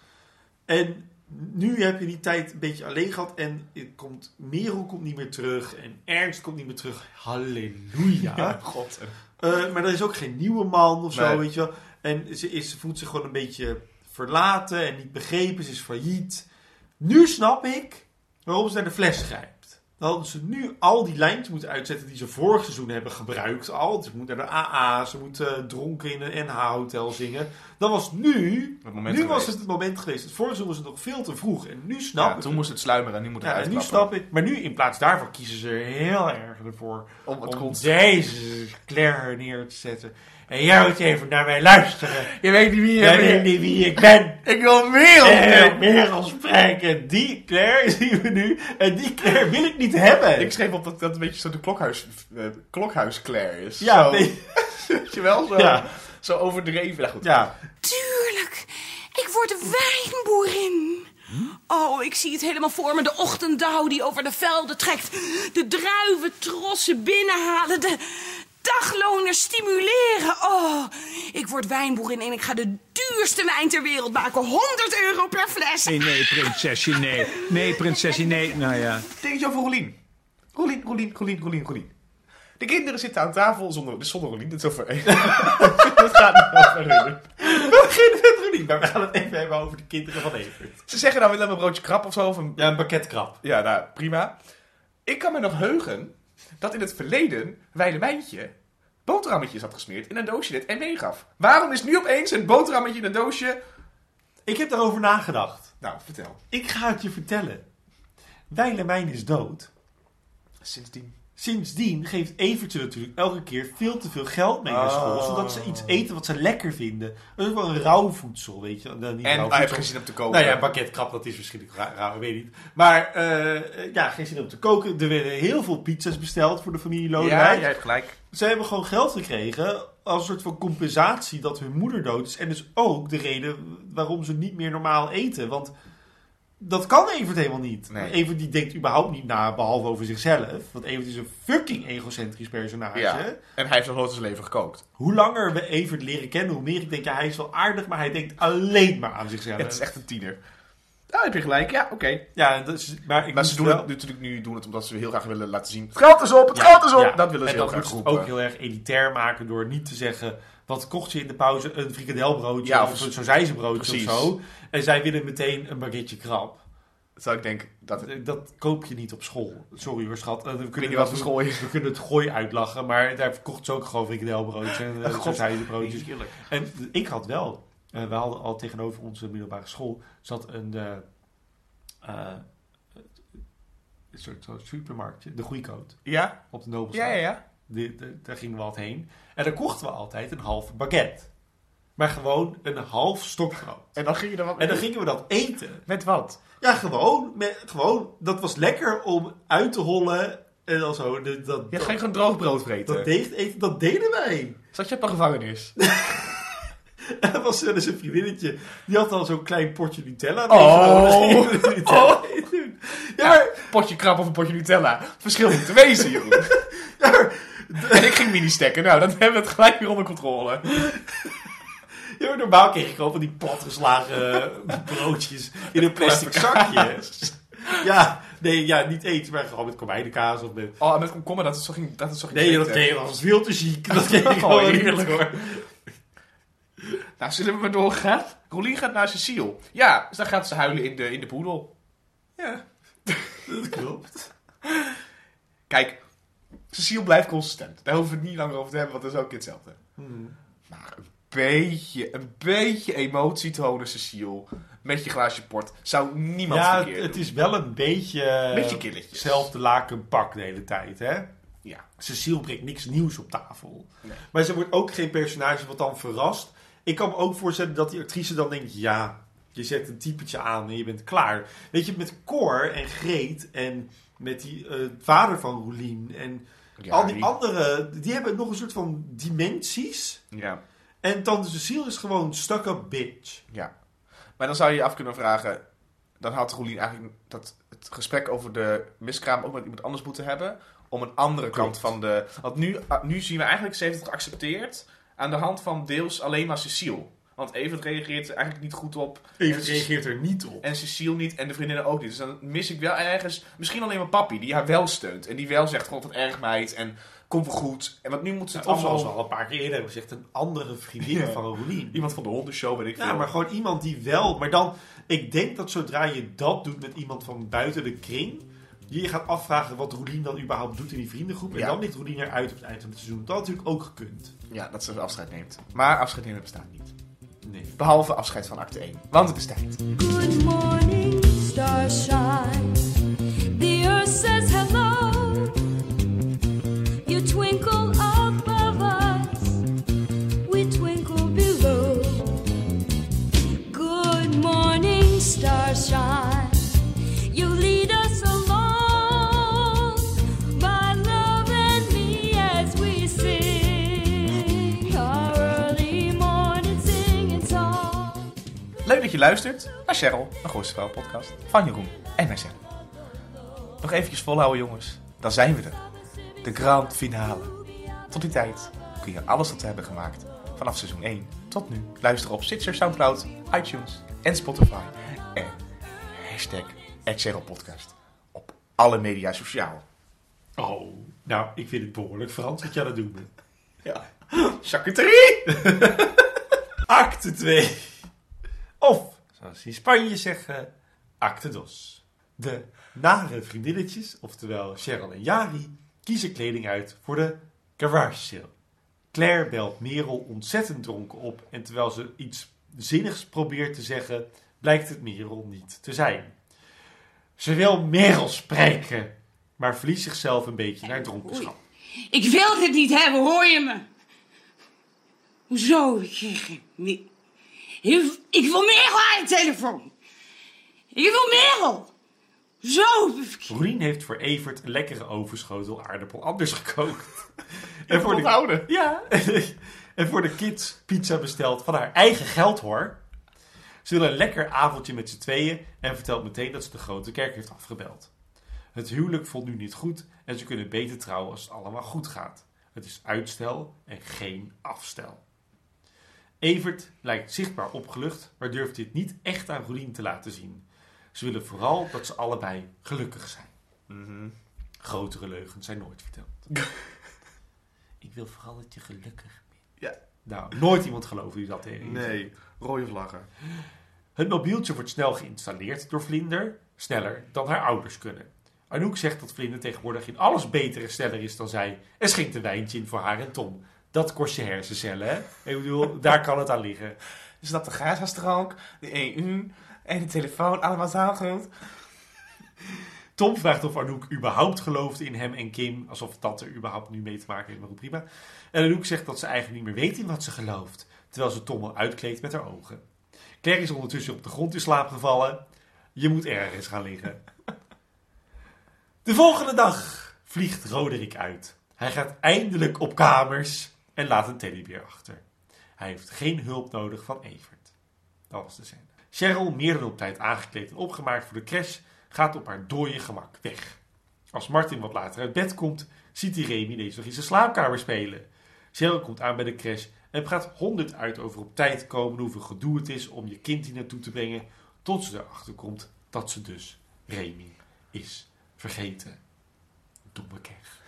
En nu heb je die tijd een beetje alleen gehad en het komt, Merel komt niet meer terug en Ernst komt niet meer terug. Halleluja. god. Eh, maar er is ook geen nieuwe man of zo, weet je wel. En ze, is, ze voelt zich gewoon een beetje verlaten en niet begrepen. Ze is failliet. Nu snap ik waarom ze naar de fles grijpt. Dan hadden ze nu al die lijntjes moeten uitzetten die ze vorig seizoen hebben gebruikt. Al. Ze moet naar de AA, ze moet eh, dronken in een NH-hotel zingen. Dat was nu... Het nu was het het moment geweest. Het vorige seizoen was het nog veel te vroeg. En nu snap Ja, ik toen moest het sluimeren en nu moet het Ja, en nu snap ik. Maar nu in plaats daarvan kiezen ze er heel erg ervoor Om het om deze Claire neer te zetten. En jij moet even naar mij luisteren. Je weet niet wie je weet bent. niet wie ik ben. Ik wil op meer al spreken. Die Claire zien we nu. En die Claire wil ik niet hebben. Ik schreef op dat dat een beetje zo de klokhuis, eh, klokhuis Claire is. ja, zo, nee, weet je wel? Zo, ja, zo overdreven. Nou goed. ja. Tuurlijk. Ik word wijnboerin. Oh, ik zie het helemaal voor me. De ochtenddauw die over de velden trekt. De druiventrossen binnenhalen. De dagloners stimuleren. Oh, ik word wijnboerin en ik ga de duurste wijn ter wereld maken. 100 euro per fles. Nee, nee, prinsesje, nee. Nee, prinsesje, nee. Nou ja. Dingetje over Rolien. Rolien, Rolien, Rolien, Rolien, Rolien. De kinderen zitten aan tafel zonder, dus zonder Rolien. Dit is over. Het gaat niet over Rolien. We beginnen met Rolien, maar we gaan het even hebben over de kinderen van Evert. Ze zeggen nou, we willen een broodje krap of zo. Of een... Ja, een pakketkrap. Ja, nou, prima. Ik kan me nog heugen dat in het verleden Wijlemijntje boterhammetjes had gesmeerd in een doosje dit en meegaf. Waarom is nu opeens een boterhammetje in een doosje... Ik heb daarover nagedacht. Nou, vertel. Ik ga het je vertellen. Wijlemijn is dood. Sindsdien. Sindsdien geeft Evertje natuurlijk elke keer veel te veel geld mee naar school. Oh. Zodat ze iets eten wat ze lekker vinden. Dat is wel een rauw voedsel, weet je. Nou, niet En hij heeft geen zin om te koken. Nou ja, baguettekrab, dat is waarschijnlijk ra- rauw, weet ik niet. Maar eh, ja, geen zin om te koken. Er werden heel veel pizza's besteld voor de familie ja, Lodewijk. jij hebt gelijk. Ze hebben gewoon geld gekregen als een soort van compensatie dat hun moeder dood is. En dus ook de reden waarom ze niet meer normaal eten. Want dat kan Evert helemaal niet. Nee. Evert die denkt überhaupt niet na, behalve over zichzelf. Want Evert is een fucking egocentrisch personage. Ja. En hij heeft nog nooit zijn leven gekookt. Hoe langer we Evert leren kennen, hoe meer ik denk, ja, hij is wel aardig, maar hij denkt alleen maar aan zichzelf. Het is echt een tiener. Nou, heb je gelijk. Ja, oké. Ja, maar ik Maar ze doen wel- het natuurlijk nu doen het omdat ze heel graag willen laten zien. Het geld is op, het geld is op. Ja, Dat willen ze en heel graag roepen. ook heel erg elitair maken door niet te zeggen... Wat kocht je in de pauze? Een frikadelbroodje Ja, of of- een sausijzenbroodje of zo. En zij willen meteen een baguetje krab. Zou ik denken dat het... Dat koop je niet op school. Sorry hoor, schat. Eh, We kunnen, niet wat school is. we kunnen het gooi uitlachen, maar daar kocht ze ook gewoon frikadelbroodjes en uh, God. En ik had wel, eh, we hadden al tegenover onze middelbare school, zat een, een soort, supermarktje, de Groeikoot, Ja? op de Nobelstraat. Ja, ja, ja. De- daar gingen we altijd heen. En daar kochten we altijd een half baguette. Maar gewoon een half stokbrood. En dan ging je wat En dan gingen we dat eten. Met wat? Ja, gewoon. Met, gewoon dat was lekker om uit te hollen. En dan zo. de- Dat, Je dat, ging gewoon droog brood vreten. dat, deed, eten, dat deden wij. Zat je op een gevangenis? En er was eens een vriendinnetje. Die had dan zo'n klein potje Nutella. Oh. Dan Nutella eten. Ja, Potje krab of een potje Nutella. Verschil moet te wezen, ja, maar, en ik ging mini stekken. Nou, dan hebben we het gelijk weer onder controle. ja, normaal kreeg ik gewoon van die platgeslagen broodjes in een plastic zakje. Ja, nee, ja, niet eten, maar gewoon met komijnenkaas of met... Oh, met komkommer, dat is zo ging, dat is zo ging Nee, dat kreeg je was veel te ziek. Dat kreeg ik Oh, gewoon heerlijk. hoor. Nou, zullen we maar doorgaan? Rolien gaat naar Cecile. Ja, dus dan gaat ze huilen in de, in de poedel. Ja, dat klopt. Kijk, Cecile blijft consistent. Daar hoeven we het niet langer over te hebben, want dat is ook hetzelfde. Maar een beetje, een beetje emotie tonen, Cecile. Met je glaasje port. Zou niemand Ja, verkeerd het is wel een beetje... Beetje killetjes. Hetzelfde lakenpak de hele tijd, hè? Ja. Cecile brengt niks nieuws op tafel. Nee. Maar ze wordt ook geen personage wat dan verrast. Ik kan me ook voorstellen dat die actrice dan denkt... Ja, je zet een typetje aan en je bent klaar. Weet je, met Cor en Greet en met die eh, vader van Roelien... en Ja, al die die- anderen, die hebben nog een soort van dimensies. Ja, En Tante Cecile is gewoon stuck-up bitch. ja. Maar dan zou je je af kunnen vragen... Dan had Roelien eigenlijk dat, het gesprek over de miskraam ook met iemand anders moeten hebben. Om een andere kant van de... Want nu, ah, nu zien we eigenlijk, ze heeft het geaccepteerd... aan de hand van deels alleen maar Cecile. Want Evert reageert er eigenlijk niet goed op. Ce- reageert er niet op. En Cecile niet en de vriendinnen ook niet. Dus dan mis ik wel ergens... Misschien alleen maar papi, die haar wel steunt. En die wel zegt, god wat erg meid. En komt wel goed. En wat nu moet ze het zoals we al een paar keer eerder hebben gezegd, een andere vriendin Ja. van Roelien. Iemand van de hondenshow, weet ik Ja, veel. maar gewoon iemand die wel... Maar dan, ik denk dat zodra je dat doet met iemand van buiten de kring... Je je gaat afvragen wat Roelien dan überhaupt doet in die vriendengroep. En Ja. dan ligt Roelien eruit op het eind van het seizoen. Dat had natuurlijk ook gekund. Ja, dat ze afscheid neemt. Maar afscheid nemen bestaat niet. Nee. Behalve afscheid van acte 1. Want het bestaat. Good morning, starshine. Je luistert naar Cheryl, een Gooise Vrouw podcast van Jeroen en mijzelf. Nog eventjes volhouden jongens, dan zijn we er. De grand finale. Tot die tijd kun je alles wat we hebben gemaakt vanaf seizoen 1 tot nu. Luister op Stitcher, Soundcloud, iTunes en Spotify. En hashtag Cheryl Podcast op alle media sociaal. Oh, nou, ik vind het behoorlijk Frans wat jij doen bent. Ja. Charcuterie! Acte 2. Of, zoals ze in Spanje zeggen, acte dos. De nare vriendinnetjes, oftewel Cheryl en Jari, kiezen kleding uit voor de garage sale. Claire belt Merel ontzettend dronken op en terwijl ze iets zinnigs probeert te zeggen, blijkt het Merel niet te zijn. Ze wil Merel spreken, maar verliest zichzelf een beetje naar dronkenschap. Ik wil het niet hebben, hoor je me? Hoezo? Ik, ik, wil Merel aan de telefoon. Ik wil Merel. Zo. Roelien heeft voor Evert een lekkere overschotel aardappel anders gekookt. en voor de, Onthouden. ja, en voor de kids pizza besteld van haar eigen geld hoor. Ze willen een lekker avondje met z'n tweeën en vertelt meteen dat ze de grote kerk heeft afgebeld. Het huwelijk voelt nu niet goed en ze kunnen beter trouwen als het allemaal goed gaat. Het is uitstel en geen afstel. Evert lijkt zichtbaar opgelucht, maar durft dit niet echt aan Roelien te laten zien. Ze willen vooral dat ze allebei gelukkig zijn. Mhm. Grotere leugens zijn nooit verteld. Ik wil vooral dat je gelukkig bent. Ja. Nou, nooit iemand geloven die dat tegen. Nee, rode vlaggen. Het mobieltje wordt snel geïnstalleerd door Vlinder, sneller dan haar ouders kunnen. Anouk zegt dat Vlinder tegenwoordig in alles beter en sneller is dan zij en schenkt een wijntje in voor haar en Tom. Dat kost je hersencellen, hè? Ik bedoel, daar kan het aan liggen. Dus dat de Gazastrook, de EU en de telefoon allemaal zo goed. Tom vraagt of Anouk überhaupt gelooft in hem en Kim, alsof dat er überhaupt nu mee te maken heeft, maar goed, prima. En Anouk zegt dat ze eigenlijk niet meer weet in wat ze gelooft, terwijl ze Tom al uitkleedt met haar ogen. Claire is ondertussen op de grond in slaap gevallen. Je moet ergens gaan liggen. De volgende dag vliegt Roderick uit. Hij gaat eindelijk op kamers en laat een teddybeer achter. Hij heeft geen hulp nodig van Evert. Dat was de scène. Cheryl, meer dan op tijd aangekleed en opgemaakt voor de crash, gaat op haar dode gemak weg. Als Martin wat later uit bed komt, ziet hij Remy deze nog in zijn slaapkamer spelen. Cheryl komt aan bij de crash en praat honderd uit over op tijd komen, hoeveel gedoe het is om je kind hier naartoe te brengen, tot ze erachter komt dat ze dus Remy is vergeten. Domme keg.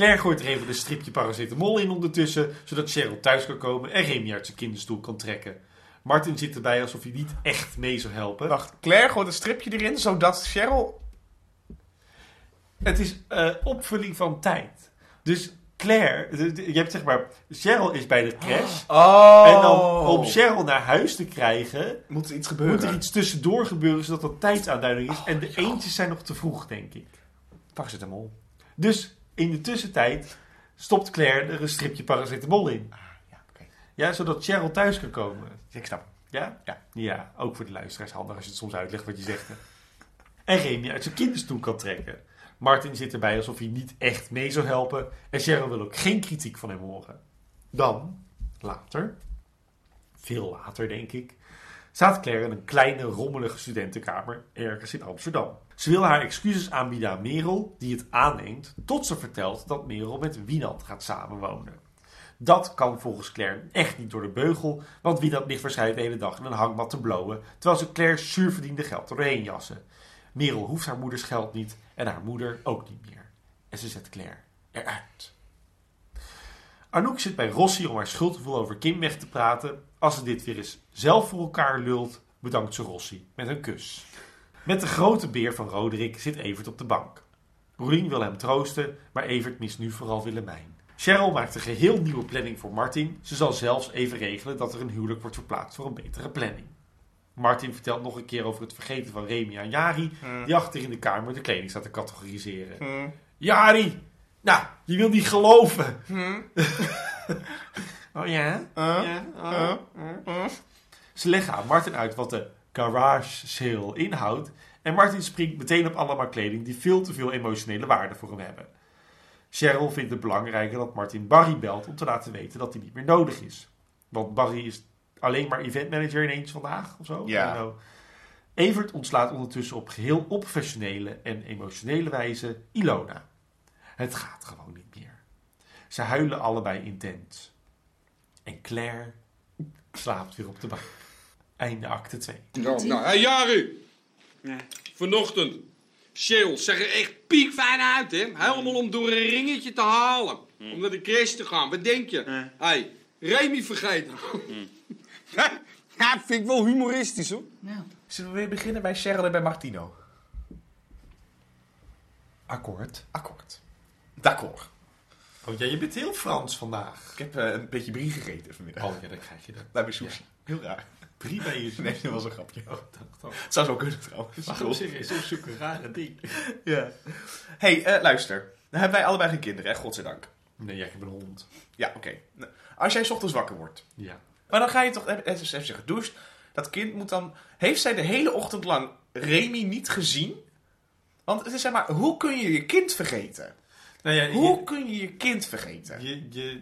Claire gooit er even een stripje paracetamol in ondertussen, zodat Cheryl thuis kan komen en Remy uit zijn kinderstoel kan trekken. Martin zit erbij alsof hij niet echt mee zou helpen. Wacht, Claire gooit een stripje erin, zodat Cheryl... Het is eh, opvulling van tijd. Dus Claire, je hebt zeg maar, Cheryl is bij de crash. Oh. En dan om Cheryl naar huis te krijgen, Moet er iets gebeuren? moet er iets tussendoor gebeuren zodat dat tijdsaanduiding is. en de joh. eentjes zijn nog te vroeg, denk ik. Paracetamol. Dus in de tussentijd stopt Claire er een stripje paracetamol in. Ja, oké. Ja, zodat Cheryl thuis kan komen. Ik snap. Ja? Ja. Ja, ook voor de luisteraars handig als je het soms uitlegt wat je zegt. hè. En Remy uit zijn kinderstoel kan trekken. Martin zit erbij alsof hij niet echt mee zou helpen. En Cheryl wil ook geen kritiek van hem horen. Dan, later, veel later denk ik, staat Claire in een kleine rommelige studentenkamer ergens in Amsterdam. Ze wil haar excuses aanbieden aan Merel, die het aanneemt, tot ze vertelt dat Merel met Wienand gaat samenwonen. Dat kan volgens Claire echt niet door de beugel, want Wienand ligt waarschijnlijk de hele dag in een hangmat te blowen, terwijl ze Claire zuurverdiende geld doorheen jassen. Merel hoeft haar moeders geld niet en haar moeder ook niet meer. En ze zet Claire eruit. Anouk zit bij Rossi om haar schuldgevoel over Kim weg te praten. Als ze dit weer eens zelf voor elkaar lult, bedankt ze Rossi met een kus. Met de grote beer van Roderick zit Evert op de bank. Roelien wil hem troosten, maar Evert mist nu vooral Willemijn. Cheryl maakt een geheel nieuwe planning voor Martin. Ze zal zelfs even regelen dat er een huwelijk wordt verplaatst voor een betere planning. Martin vertelt nog een keer over het vergeten van Remy aan Jari, die achter in de kamer de kleding staat te categoriseren. Hm. Jari! Nou, je wil niet geloven. Hm. Oh ja? Uh, Ja, oh. uh. Ze leggen aan Martin uit wat de garage sale inhoudt. En Martin springt meteen op allemaal kleding die veel te veel emotionele waarde voor hem hebben. Cheryl vindt het belangrijker dat Martin Barry belt om te laten weten dat hij niet meer nodig is. Want Barry is alleen maar eventmanager ineens vandaag of zo. Ja. Evert ontslaat ondertussen op geheel onprofessionele en emotionele wijze Ilona. Het gaat gewoon niet meer. Ze huilen allebei intens. En Claire slaapt weer op de bank. Einde acte 2. Nou, nou, hé Jari. Vanochtend. Cheryl zag er echt piekfijn uit, hè? Helemaal om door een ringetje te halen. Om naar de crash te gaan. Wat denk je? Hé, hey, Remy vergeten. Ja, vind ik wel humoristisch hoor. Zullen we weer beginnen bij Cheryl en bij Martino? Akkoord. Akkoord. D'accord. Oh ja, je bent heel Frans vandaag. Ik heb eh, een beetje brie gegeten vanmiddag. Oh ja, dan krijg je dat. Bij mijn sushi. Heel raar. Drie bij je Nee, dat was een grapje. Oh, dacht dan. Het zou zo kunnen trouwens. Maar gewoon serieus, opzoeken, rare ding. Ja. hey, eh, luister. Dan hebben wij allebei geen kinderen, hè? Godzijdank. Nee, ja, ik heb een hond. Ja, oké. Nou, Als jij 's ochtends wakker wordt, Ja. maar dan ga je toch even, even even gedoucht. Dat kind moet dan... Heeft zij de hele ochtend lang Remy niet gezien? Want het is zeg maar, hoe kun je je kind vergeten? Nou ja, Hoe kun je je kind vergeten? je... Je...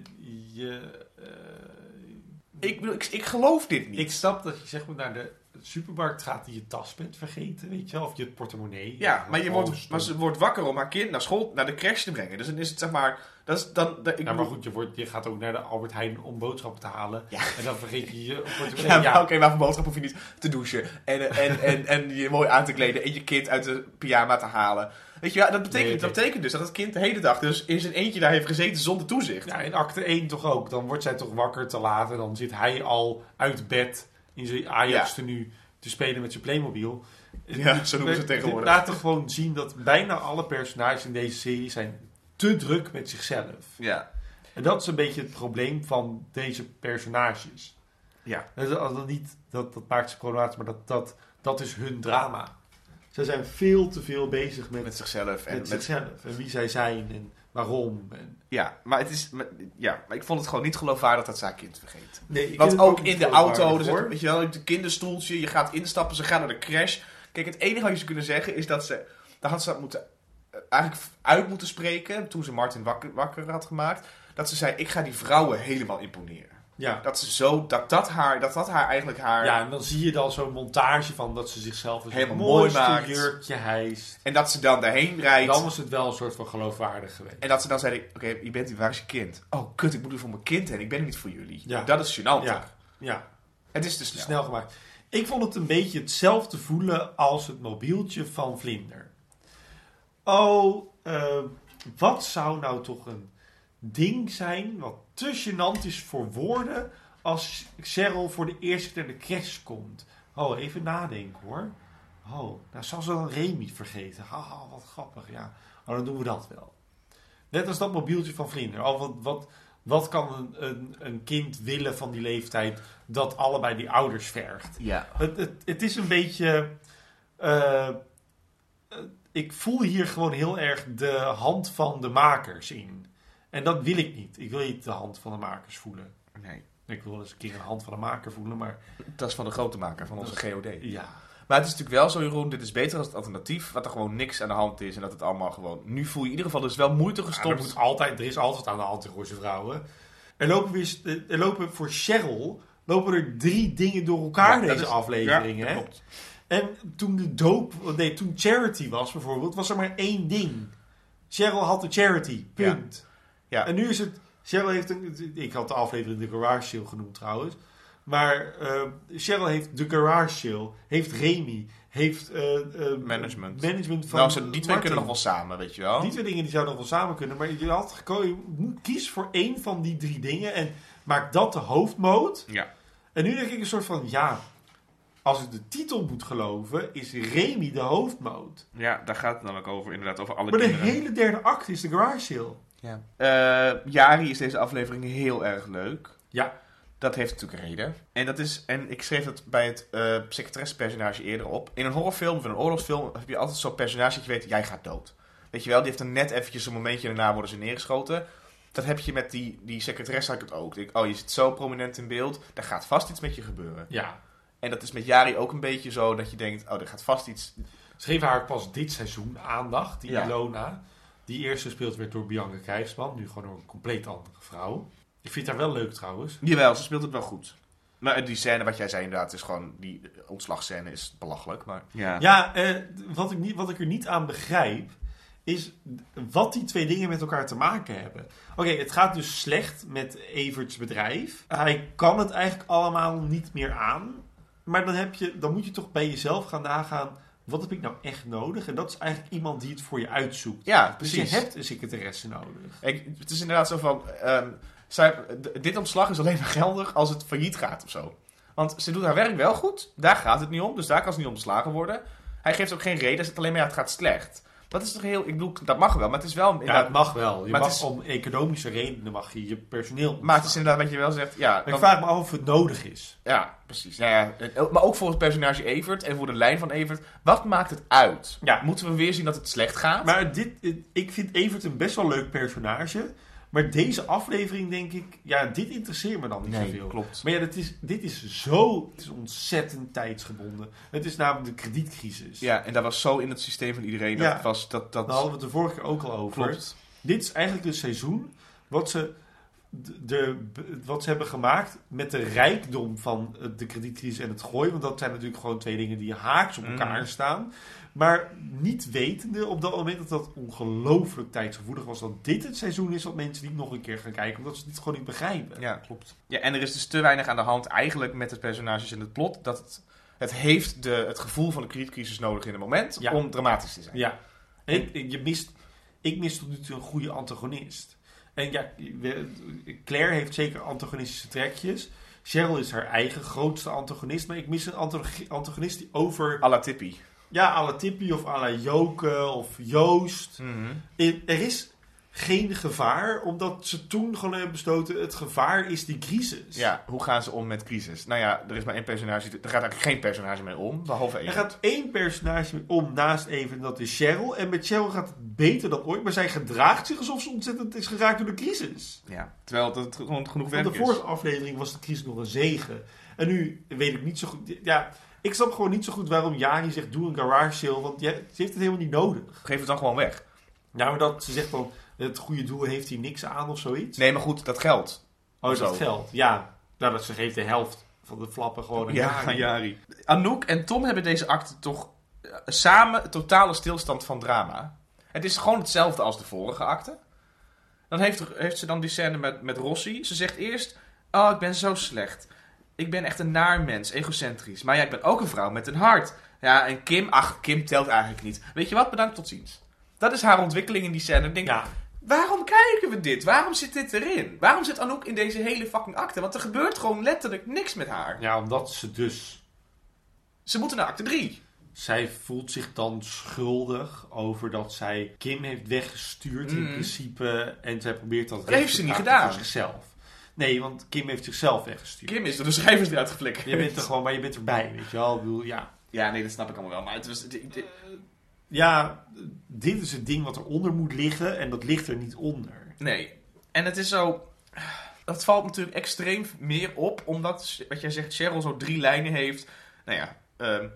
je, eh, Ik, bedoel, ik, ik geloof dit niet. ik snap dat je zeg maar naar de supermarkt gaat en je tas bent vergeten, weet je wel. Of je portemonnee. ja, maar, je wordt, maar ze wordt wakker om haar kind naar school, naar de crash te brengen. Dus dan is het zeg maar... Dat is dan, ik Ja, maar goed, je, wordt, je gaat ook naar de Albert Heijn om boodschappen te halen. Ja. En dan vergeet je je portemonnee. Ja, Ja, oké, maar voor boodschap hoef je niet te douchen. En, en, en, en je mooi aan te kleden en je kind uit de pyjama te halen. Weet je, ja, dat, betekent, Nee, dat betekent dus dat het kind de hele dag dus in zijn eentje daar heeft gezeten zonder toezicht. Ja, in acte 1 toch ook. Dan wordt zij toch wakker te laat en dan zit hij al uit bed in zijn Ajax tenue te spelen met zijn Playmobil. Ja, zo noemen ze het tegenwoordig. Laten gewoon zien dat bijna alle personages in deze serie zijn te druk met zichzelf. Ja. En dat is een beetje het probleem van deze personages. Ja. Dat, dat, niet, dat, dat maakt ze problematisch, maar dat, dat, dat is hun drama. Ze zijn veel te veel bezig met, Met zichzelf. En met met, zichzelf en wie zij zijn en waarom. En, ja, maar het is... maar- Ja, maar ik vond het gewoon niet geloofwaardig dat ze haar kind vergeet. nee, Want ook in de auto, dus het, weet je wel, de kinderstoeltje, je gaat instappen, ze gaan naar de crash. Kijk, het enige wat je zou kunnen zeggen is dat ze... Daar had ze dat moeten, eh, eigenlijk uit moeten spreken toen ze Martin wakker, wakker had gemaakt. Dat ze zei, ik ga die vrouwen helemaal imponeren. Ja. Dat ze zo, dat dat haar, dat dat haar eigenlijk haar... ja, en dan zie je dan zo'n montage van dat ze zichzelf een Helemaal mooi maakt. jurkje hijst. En dat ze dan daarheen rijdt. Dan was het wel een soort van geloofwaardig geweest. En dat ze dan zei, oké, je bent hier, waar is je kind? Oh, kut, ik moet er voor mijn kind heen. Ik ben er niet voor jullie. Ja. Dat is gênant. Ja, ja. Het is te Te snel. snel gemaakt. Ik vond het een beetje hetzelfde voelen als het mobieltje van Vlinder. Oh, eh, wat zou nou toch een ding zijn wat te gênant is voor woorden als Cheryl voor de eerste keer naar de crash komt? Oh, even nadenken hoor. Oh, nou zal ze dan Remy vergeten. Haha, wat grappig, ja. Oh, dan doen we dat wel. Net als dat mobieltje van Vlinder. Oh, wat, wat, wat kan een, een, een kind willen van die leeftijd dat allebei die ouders vergt? Ja. Het, het, het is een beetje. eh, eh, ik voel hier gewoon heel erg de hand van de makers in. En dat wil ik niet. Ik wil niet de hand van de makers voelen. Nee, Ik wil eens een keer een hand van de maker voelen, maar dat is van de grote maker, van onze GOD. ja. Maar het is natuurlijk wel zo, Jeroen, dit is beter als het alternatief, wat er gewoon niks aan de hand is en dat het allemaal gewoon... Nu voel je in ieder geval dus wel moeite Ja, er, gestopt. moet altijd, er is altijd aan de hand in Gooise Vrouwen. Er lopen, weer, er lopen voor Cheryl lopen er drie dingen door elkaar Ja, deze is- aflevering. ja, hè? klopt. En toen de doop, nee, toen charity was bijvoorbeeld, was er maar één ding. Cheryl had de charity, punt. Ja. En nu is het, Cheryl heeft een, ik had de aflevering de garage sale genoemd trouwens. Maar eh, Cheryl heeft de garage sale, heeft Remy, heeft eh, eh, Management. management van Nou, ze- die twee Martin. kunnen nog wel samen, weet je wel. Die twee dingen die zouden nog wel samen kunnen. Maar je had gekozen, kies voor één van die drie dingen en maak dat de hoofdmoot. Ja. En nu denk ik een soort van, ja, als ik de titel moet geloven, is Remy de hoofdmoot. ja, daar gaat het namelijk over, inderdaad, over alle Maar de kinderen. hele derde act is de garage sale. Ja. Eh, Jari is deze aflevering heel erg leuk. Ja. Dat heeft natuurlijk een reden. En, dat is, en ik schreef het bij het eh secretaressepersonage eerder op. In een horrorfilm of een oorlogsfilm heb je altijd zo'n personage dat je weet, jij gaat dood. Weet je wel, die heeft er net eventjes een momentje en daarna worden ze neergeschoten. Dat heb je met die, die secretaresse had ik het ook. Ik, oh, je zit zo prominent in beeld, daar gaat vast iets met je gebeuren. Ja. En dat is met Jari ook een beetje zo dat je denkt, oh, er gaat vast iets... Ze geven haar pas dit seizoen aandacht, die Ja. Ilona. Die eerst gespeeld werd door Bianca Krijgsman, nu gewoon door een compleet andere vrouw. Ik vind haar wel leuk trouwens. Jawel, ze speelt het wel goed. Maar die scène, wat jij zei inderdaad, is gewoon... Die ontslagscène is belachelijk, maar... Ja. Ja, eh, wat, ik niet, wat ik er niet aan begrijp, is wat die twee dingen met elkaar te maken hebben. Oké, het gaat dus slecht met Everts bedrijf. Hij kan het eigenlijk allemaal niet meer aan. Maar dan, heb je, dan moet je toch bij jezelf gaan nagaan, wat heb ik nou echt nodig? En dat is eigenlijk iemand die het voor je uitzoekt. Ja, Dus precies. je hebt een secretaresse nodig. Ik, het is inderdaad zo van... ehm, zij, dit ontslag is alleen maar geldig als het failliet gaat of zo. Want ze doet haar werk wel goed. Daar gaat het niet om. Dus daar kan ze niet ontslagen worden. Hij geeft ook geen reden. Hij zegt alleen maar, ja, het gaat slecht. Dat is toch heel... Ik bedoel, dat mag wel, maar het is wel... Ja, het mag wel. Je Maar mag is- om economische redenen mag je je personeel maar het is inderdaad wat je wel zegt, ja... Maar ik dan- vraag me af of het nodig is. Ja, precies. Ja, ja. Maar ook voor het personage Evert en voor de lijn van Evert. Wat maakt het uit? Ja. Moeten we weer zien dat het slecht gaat? Maar dit, ik vind Evert een best wel leuk personage. Maar deze aflevering denk ik, ja, dit interesseert me dan niet nee, zoveel. klopt. Maar ja, dit is, dit is zo, het is ontzettend tijdsgebonden. Het is namelijk de kredietcrisis. Ja, en dat was zo in het systeem van iedereen. Dat Ja. was dat... dat Daar hadden we het de vorige keer ook al over. klopt. Dit is eigenlijk een seizoen wat ze, de, de- wat ze hebben gemaakt met de rijkdom van de kredietcrisis en het gooi. Want dat zijn natuurlijk gewoon twee dingen die haaks op elkaar Mhm. staan. Maar niet wetende op dat moment dat dat ongelooflijk tijdsgevoelig was. Dat dit het seizoen is dat mensen niet nog een keer gaan kijken. Omdat ze dit gewoon niet begrijpen. Ja, klopt. Ja, en er is dus te weinig aan de hand eigenlijk met het personages en het plot. Dat het, het heeft de, het gevoel van de kredietcrisis nodig in het moment Ja. om dramatisch te zijn. Ja. Ik, ik- je mist, ik mis tot nu toe een goede antagonist. En ja, Claire heeft zeker antagonistische trekjes. Cheryl is haar eigen grootste antagonist. Maar ik mis een antagonist die over... A la Tippy. Ja, à la Tippy of à la Joke of Joost. Er er is geen gevaar, omdat ze toen gewoon hebben besloten... het gevaar is die crisis. Ja, hoe gaan ze om met crisis? Nou ja, er is maar één personage. Er gaat eigenlijk geen personage mee om, behalve één. Er gaat één personage mee om naast even, en dat is Cheryl. En met Cheryl gaat het beter dan ooit, maar zij gedraagt zich alsof ze ontzettend is geraakt door de crisis. Ja, terwijl het gewoon genoeg werk Want de is. vorige aflevering was de crisis nog een zegen. En nu weet ik niet zo goed. Ja, ik snap gewoon niet zo goed waarom Jani zegt: doe een garage sale. Want ja, ze heeft het helemaal niet nodig. Geef het dan gewoon weg. Nou, maar dat ze zegt dan: het goede doel heeft hier niks aan of zoiets. Nee, maar goed, dat geldt. oh, is dat zo. geld? Ja. Nou, dat ze geeft de helft van de flappen gewoon aan Ja, van Jari. Anouk en Tom hebben deze acte toch eh, samen totale stilstand van drama. Het is gewoon hetzelfde als de vorige acte. Dan heeft, heeft ze dan die scène met, met Rossi. Ze zegt eerst, oh, ik ben zo slecht. Ik ben echt een naar mens, egocentrisch. Maar ja, ik ben ook een vrouw met een hart. Ja, en Kim, ach, Kim telt eigenlijk niet. Weet je wat, bedankt, tot ziens. Dat is haar ontwikkeling in die scène. Ik denk, Ja, waarom kijken we dit? Waarom zit dit erin? Waarom zit Anouk in deze hele fucking acte? Want er gebeurt gewoon letterlijk niks met haar. ja, omdat ze dus Ze moeten naar acte 3. Zij voelt zich dan schuldig over dat zij Kim heeft weggestuurd in Mhm. principe. En zij probeert dat Dat recht heeft ze te niet gedaan. voor zichzelf. Nee, want Kim heeft zichzelf weggestuurd. Kim is door de schrijvers eruit geflikkerd. Je bent er gewoon, maar je bent erbij, weet je wel. Ik bedoel, ja. Ja, nee, dat snap ik allemaal wel. Maar het was... dit- dit- ja, dit is het ding wat eronder moet liggen en dat ligt er niet onder. Nee. En het is zo... Dat valt natuurlijk extreem meer op, omdat, wat jij zegt, Cheryl zo drie lijnen heeft. Nou ja, ehm,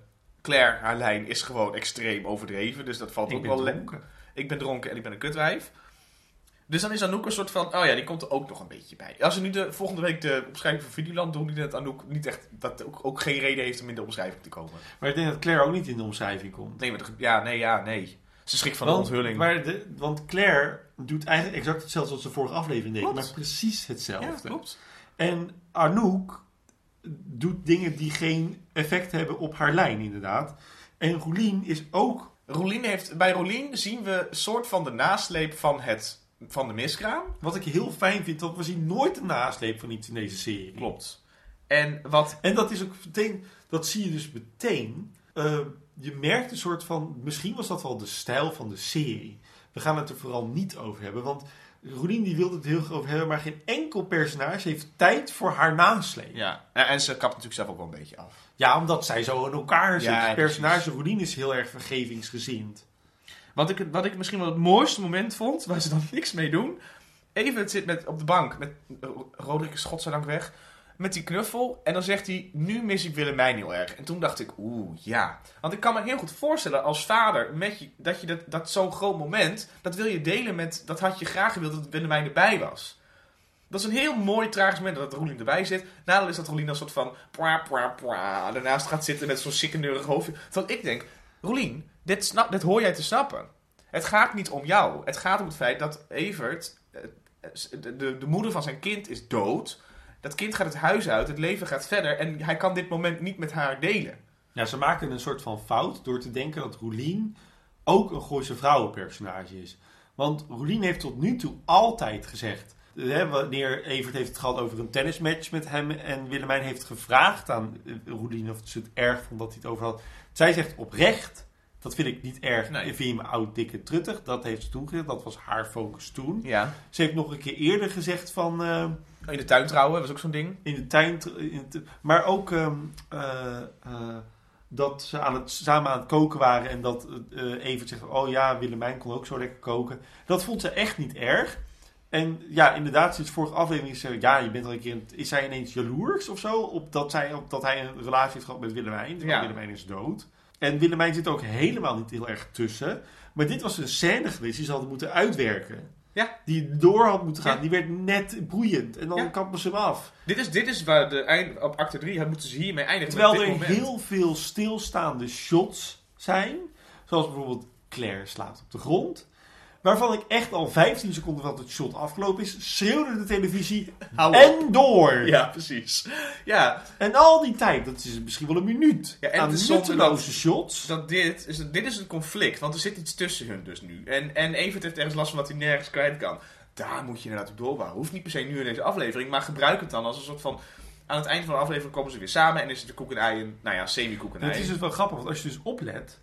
Claire, haar lijn is gewoon extreem overdreven. Dus dat valt Ik ook wel le- dronken. Ik ben dronken en ik ben een kutwijf. Dus dan is Anouk een soort van, oh ja, die komt er ook nog een beetje bij. Als ze nu de volgende week de omschrijving van Videoland doen, dat Anouk niet echt, dat ook, ook geen reden heeft om in de omschrijving te komen. Maar ik denk dat Claire ook niet in de omschrijving komt. Nee, maar de- ja, nee, ja, nee. Ze schrikt van de onthulling. Maar de, want Claire doet eigenlijk exact hetzelfde als de vorige aflevering deed. Klopt. Maar precies ja, hetzelfde. klopt. En Anouk doet dingen die geen effect hebben op haar lijn, inderdaad. En Roelien is ook... Rolien heeft, bij Rolien zien we een soort van de nasleep van, het, van de miskraam. Wat ik heel fijn vind, dat we zien nooit een nasleep van iets in deze serie. Klopt. En wat... En dat is ook meteen... Dat zie je dus meteen. Eh, je merkt een soort van... Misschien was dat wel de stijl van de serie. We gaan het er vooral niet over hebben, want... Roelien die wil het heel graag over hebben, maar geen enkel personage heeft tijd voor haar nasleep. Ja, en en ze kapt natuurlijk zelf ook wel een beetje af. Ja, omdat zij zo in elkaar zit. Ja, het personage Roelien is heel erg vergevingsgezind. Wat ik, wat ik misschien wel het mooiste moment vond, waar ze dan niks mee doen. Even zit met, op de bank, met Roderick is godzijdank weg, met die knuffel. En dan zegt hij, nu mis ik Willemijn heel erg. En toen dacht ik, oeh, ja. Want ik kan me heel goed voorstellen als vader, met dat je dat, dat zo'n groot moment, dat wil je delen met, dat had je graag gewild dat Willemijn erbij was. Dat is een heel mooi tragisch moment dat Roelien erbij zit. Nadeel is dat Roelien dan soort van pwa, pwa, pwa, daarnaast gaat zitten met zo'n sikkeneurig hoofdje. Terwijl ik denk, Roelien, dit, dit hoor jij te snappen. Het gaat niet om jou. Het gaat om het feit dat Evert, eh, de, de, de moeder van zijn kind, is dood. Dat kind gaat het huis uit, het leven gaat verder en hij kan dit moment niet met haar delen. Ja, ze maken een soort van fout door te denken dat Roelien ook een Gooise vrouwenpersonage is. Want Roelien heeft tot nu toe altijd gezegd... Hè, wanneer Evert heeft het gehad over een tennismatch met hem... en Willemijn heeft gevraagd aan eh, Roelien of ze het erg vond dat hij het over had. Zij zegt oprecht... Dat vind ik niet erg. Nee. Ik vind je me oud, dikke, truttig. Dat heeft ze toen gezegd. Dat was haar focus toen. Ja. Ze heeft nog een keer eerder gezegd van... eh, In de tuin trouwen, was ook zo'n ding. in de tuin. In maar ook ehm, eh, eh, dat ze aan het, samen aan het koken waren. En dat Evert zegt: Oh ja, Willemijn kon ook zo lekker koken. Dat vond ze echt niet erg. En ja, inderdaad, sinds vorige aflevering is ja, je bent al een keer, is zij ineens jaloers of zo, op dat, zij, op dat hij een relatie heeft gehad met Willemijn. Terwijl Ja. Willemijn is dood. En Willemijn zit ook helemaal niet heel erg tussen. Maar dit was een scène geweest die ze hadden moeten uitwerken. Ja. Die door had moeten gaan. Ja. Die werd net boeiend. En dan Ja. kappen ze hem af. Dit is, dit is waar de eind, op acte 3 had moeten ze hiermee eindigen. Terwijl er moment. heel veel stilstaande shots zijn. Zoals bijvoorbeeld Claire slaapt op de grond. Waarvan ik echt al 15 seconden voordat het shot afgelopen is, schreeuwde de televisie Hou en door. Ja, precies. Ja, En al die tijd, dat is misschien wel een minuut, Ja, en aan nutteloze shots. dat dit, is, dit is een conflict, want er zit iets tussen hun dus nu. En, en Evert heeft ergens last van wat hij nergens kwijt kan. Daar moet je inderdaad op doorbouwen. Hoeft niet per se nu in deze aflevering, maar gebruik het dan als een soort van... Aan het eind van de aflevering komen ze weer samen en is het de koek en ei een, nou ja, semi-koek en En het ei. is dus wel grappig, want als je dus oplet,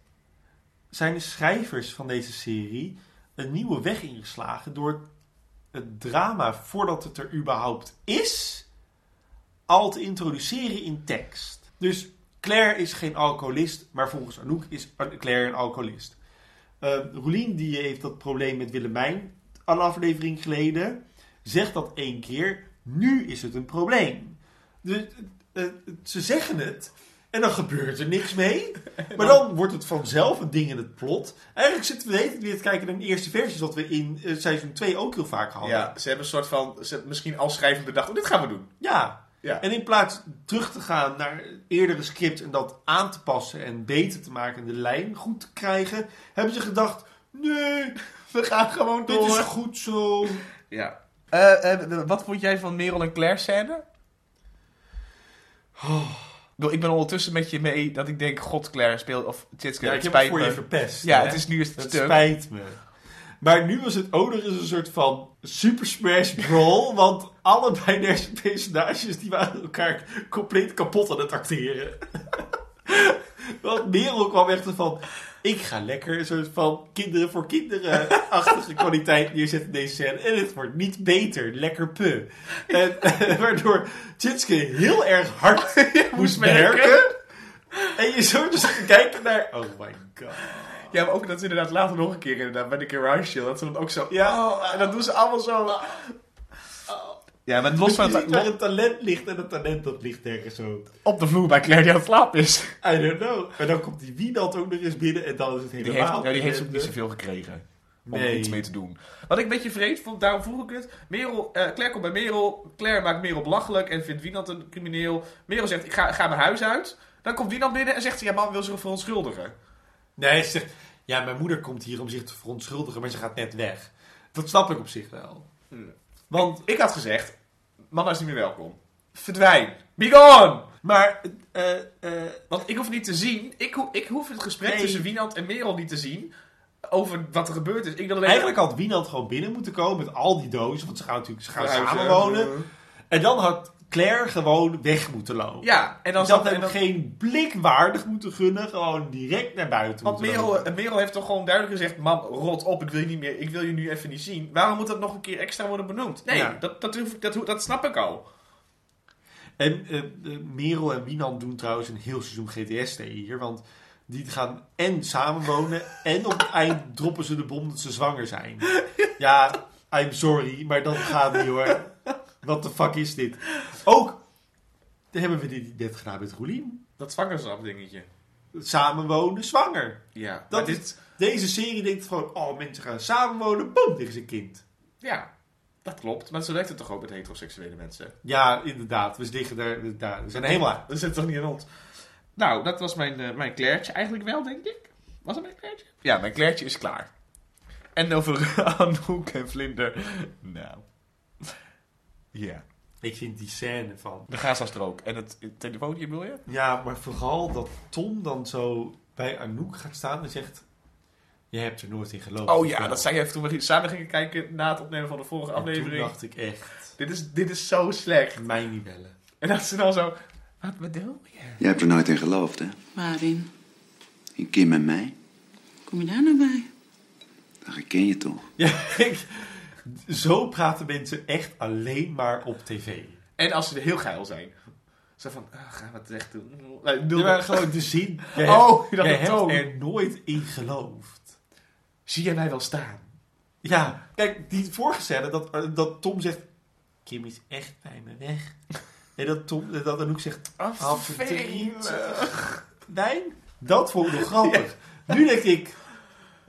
zijn de schrijvers van deze serie een nieuwe weg ingeslagen door het drama, voordat het er überhaupt is, al te introduceren in tekst. Dus Claire is geen alcoholist, maar volgens Anouk is Claire een alcoholist. Roelien die heeft dat probleem met Willemijn een aflevering geleden. Zegt dat één keer. Nu is het een probleem. Dus, eh, eh, ze zeggen het. En dan gebeurt er niks mee. Maar dan wordt het vanzelf een ding in het plot. Eigenlijk zitten we de hele tijd weer te kijken naar de eerste versies. Wat we in eh, seizoen 2 ook heel vaak hadden. Ja, ze hebben een soort van... Ze hebben misschien als schrijver bedacht, oh, dit gaan we doen. Ja. Ja. En in plaats terug te gaan naar eerdere scripts en dat aan te passen en beter te maken en de lijn goed te krijgen, hebben ze gedacht: nee, We gaan gewoon dit is goed zo. Ja. Eh, eh, wat vond jij van Merel en Claire scène? Oh. Ik ben ondertussen met je mee dat ik denk, god Claire speelt, of Tjitske, Ja, ik heb het voor me. je verpest. Ja, hè? het is nu is het stuk. spijt me. Maar nu was het ook nog eens een soort van Super Smash Brawl. want allebei deze personages die waren elkaar compleet kapot aan het acteren. want Merel kwam echt van... Ik ga lekker een soort van kinderen voor kinderen-achtige kwaliteit neerzetten in deze scène. En het wordt niet beter. Lekker pu. En, waardoor Tjitske heel erg hard moest werken. En je zo dus kijken naar... Oh my god. Ja, maar ook dat ze inderdaad later nog een keer inderdaad bij de Garage dat ze dan ook zo... Ja. Oh, en dan doen ze allemaal zo... Ja, maar los van het, waar het talent ligt en het talent dat ligt ergens zo. op de vloer bij Claire die aan het slapen is. I don't know. En dan komt die Wienald ook nog eens binnen en dan is het Die helemaal... heeft, ja, die heeft ook niet zoveel gekregen. Om Nee. iets mee te doen. Wat ik een beetje vreemd vond, daarom vroeg ik het. Merel, eh, Claire komt bij Merel. Claire maakt Merel belachelijk en vindt Wienand een crimineel. Merel zegt, ik ga, ga mijn huis uit. Dan komt Wienand binnen en zegt ze, ja man wil zich verontschuldigen. Nee, ze zegt... Ja, mijn moeder komt hier om zich te verontschuldigen, maar ze gaat net weg. Dat snap ik op zich wel. Hmm. Want, Ik had gezegd, man is niet meer welkom. Verdwijn. Be gone! maar... eh eh Want ik hoef niet te zien, ik, ho ik hoef het gesprek Nee. tussen Wienand en Merel niet te zien over wat er gebeurd is. Ik wil alleen eigenlijk had Wienald gewoon binnen moeten komen met al die dozen, want ze gaan natuurlijk ze gaan Verhuizen. samen wonen. En dan had Claire gewoon weg moeten lopen. Ja, en dan had zat hem dan- geen blik waardig moeten gunnen, gewoon direct naar buiten Want moeten Merel, lopen. Merel heeft toch gewoon duidelijk gezegd: Mam, rot op, ik wil je niet meer, ik wil je nu even niet zien. Waarom moet dat nog een keer extra worden benoemd? Nee, Ja. dat, dat, dat, dat snap ik al. En eh, eh, Merel en Wienand doen trouwens een heel seizoen GTS hier. Want die gaan en samenwonen. en op het eind droppen ze de bom dat ze zwanger zijn. Ja, I'm sorry, maar dat gaat niet hoor. What the fuck is dit? Ook hebben we dit net gedaan met Roelien. Dat zwangerschap dingetje. Samenwonen, zwanger. Ja, Dat is, deze serie denkt gewoon, oh mensen gaan samenwonen, boom, dit is een kind. ja, dat klopt. Maar zo werkt het toch ook met heteroseksuele mensen? Ja, inderdaad, we liggen daar, daar we zijn er helemaal. Dat zit toch niet in ons? Nou, dat was mijn, eh, mijn Clairtje eigenlijk wel, denk ik. Was het mijn Clairtje? Ja, mijn Clairtje is klaar. En over Anouk en Vlinder. Nou. Ja. Ik vind die scène van De Gaza-strook. En het, het telefoontje bedoel je? Ja, maar vooral dat Tom dan zo bij Anouk gaat staan en zegt... Je hebt er nooit in geloofd. Oh ja, wel?" dat zei je toen we samen gingen kijken na het opnemen van de vorige En aflevering. toen dacht ik echt, Dit, is, dit is zo slecht. mij niet bellen. En dat ze dan zo... Wat bedoel je? Je hebt er nooit in geloofd, hè? Waarin? In Kim en mij. Kom je daar nou bij? Dat herken je toch? Ja, ik- zo praten mensen echt alleen maar op tv. En als ze heel geil zijn. Zo van, ah, gaan we het echt doen? Nee, doe maar gewoon de zin. Jij Oh, je jij hebt er nooit in geloofd. Zie jij mij wel staan? Ja, kijk, die voorgestelde dat, eh, dat Tom zegt... Kim is echt bij me weg. En dat, Tom, dat Anouk zegt... Oh, verdrietig. Nee, dat vond ik nog grappig. Nu denk ik...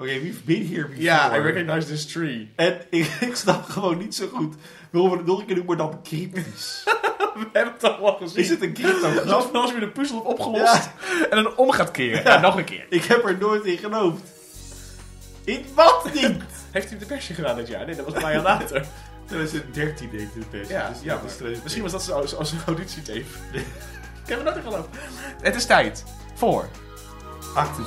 Oké, wie been here before? Ja, I recognize this tree. En ik, ik snap gewoon niet zo goed waarom we het nog een keer doen, maar dan cryptisch. We hebben het toch wel gezien. Is het een cryptogram? Alsof als je de puzzel hebt opgelost en dan om gaat keren. En nog een keer. Ik heb er nooit in geloofd. In wat niet? Heeft u de persje gedaan dit jaar? Nee, dat was een paar jaar later. 2013 deed best. Ja, dus ja maar misschien was dat zo- als, een auditietape. Ik heb er nooit in geloofd. Het is tijd voor... acte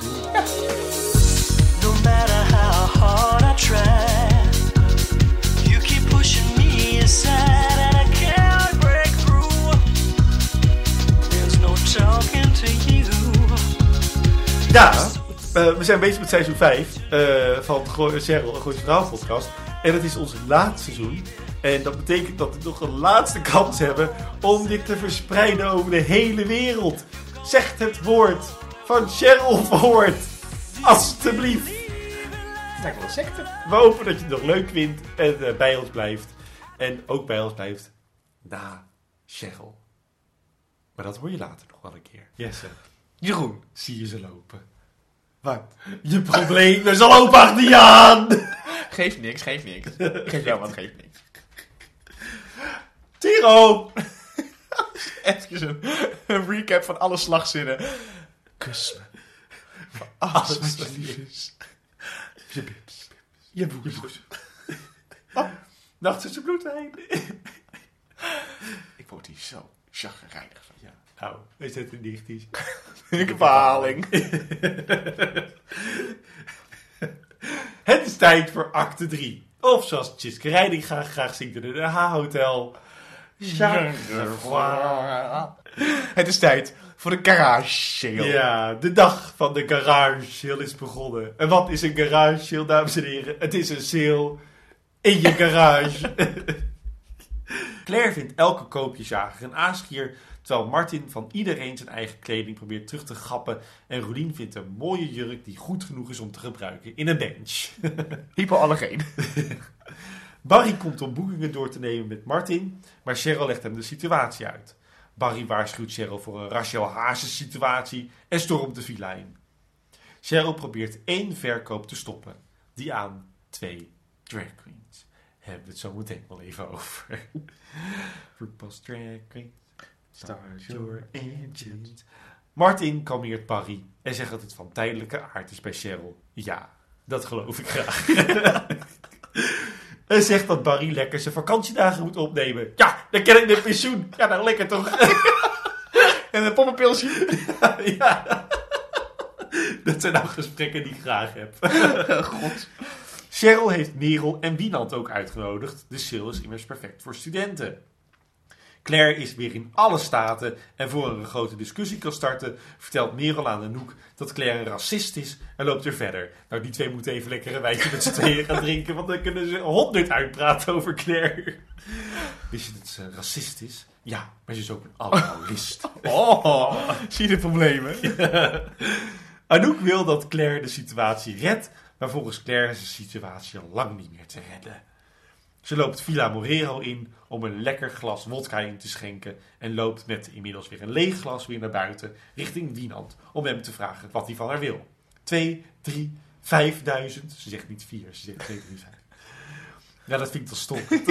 Ja, eh, we zijn bezig met seizoen 5 eh, van Gooi- Cheryl, een Gooise Vrouw podcast. En het is ons laatste seizoen. En dat betekent dat we nog een laatste kans hebben om dit te verspreiden over de hele wereld. Zegt het woord van Cheryl voort. Alsjeblieft. Het lijkt wel een secte. We hopen dat je het nog leuk vindt en eh, bij ons blijft. En ook bij ons blijft na Cheryl. Maar dat hoor je later nog wel een keer. Jesse, Jeroen. zie je ze lopen. Wat? Je probleem is al ook achter je aan. Geef niks, geef niks. Geef jou wat, geef niks. Tiro! Even een, een recap van alle slagzinnen. Kus me. Alles wat je lief is. Je bips. Je boes. Oh, nacht tussen bloedwijn. Ik word hier zo chagrijnig van. Ja, nou, we zetten dichties. Ik behaling. Het is tijd voor acte 3. Of zoals Tjiske Rijding graag, graag zingt in de H-hotel. Het is tijd voor de garage sale. Ja, de dag van de garage sale is begonnen. En wat is een garage sale, dames en heren? Het is een sale in je garage. Claire vindt elke koopjesjager een aasgier, terwijl Martin van iedereen zijn eigen kleding probeert terug te grappen en Rolien vindt een mooie jurk die goed genoeg is om te gebruiken in een bench. Hypoallergeen. Barry komt om boekingen door te nemen met Martin, maar Cheryl legt hem de situatie uit. Barry waarschuwt Cheryl voor een Rachel Hazes situatie en stormt de villa in. Cheryl probeert één verkoop te stoppen, die aan twee drag queens. Hebben we het zo meteen wel even over. RuPaul's drag queens, start your engines. Martin kalmeert Barry en zegt dat het van tijdelijke aard is bij Cheryl. Ja, dat geloof ik graag. En zegt dat Barry lekker zijn vakantiedagen moet opnemen. Ja, dan ken ik de pensioen. Ja, nou lekker toch? En een poppenpilsje. ja. Dat zijn nou gesprekken die ik graag heb. God. Cheryl heeft Merel en Wienand ook uitgenodigd. De sale is immers perfect voor studenten. Claire is weer in alle staten en voor er een grote discussie kan starten, vertelt Merel aan Anouk dat Claire een racist is en loopt er verder. Nou, die twee moeten even lekker een wijntje met z'n tweeën gaan drinken, want dan kunnen ze honderd uitpraten over Claire. Wist je dat ze racist is? Ja, maar ze is ook een alcoholist. Oh, zie je de problemen? Anouk wil dat Claire de situatie redt, maar volgens Claire is de situatie al lang niet meer te redden. Ze loopt Villa Morero in om een lekker glas wodka in te schenken en loopt met inmiddels weer een leeg glas weer naar buiten richting Wienand om hem te vragen wat hij van haar wil. Twee, drie, vijfduizend. Ze zegt niet vier, ze zegt twee, drie, vijf. Ja, dat vind ik toch stom.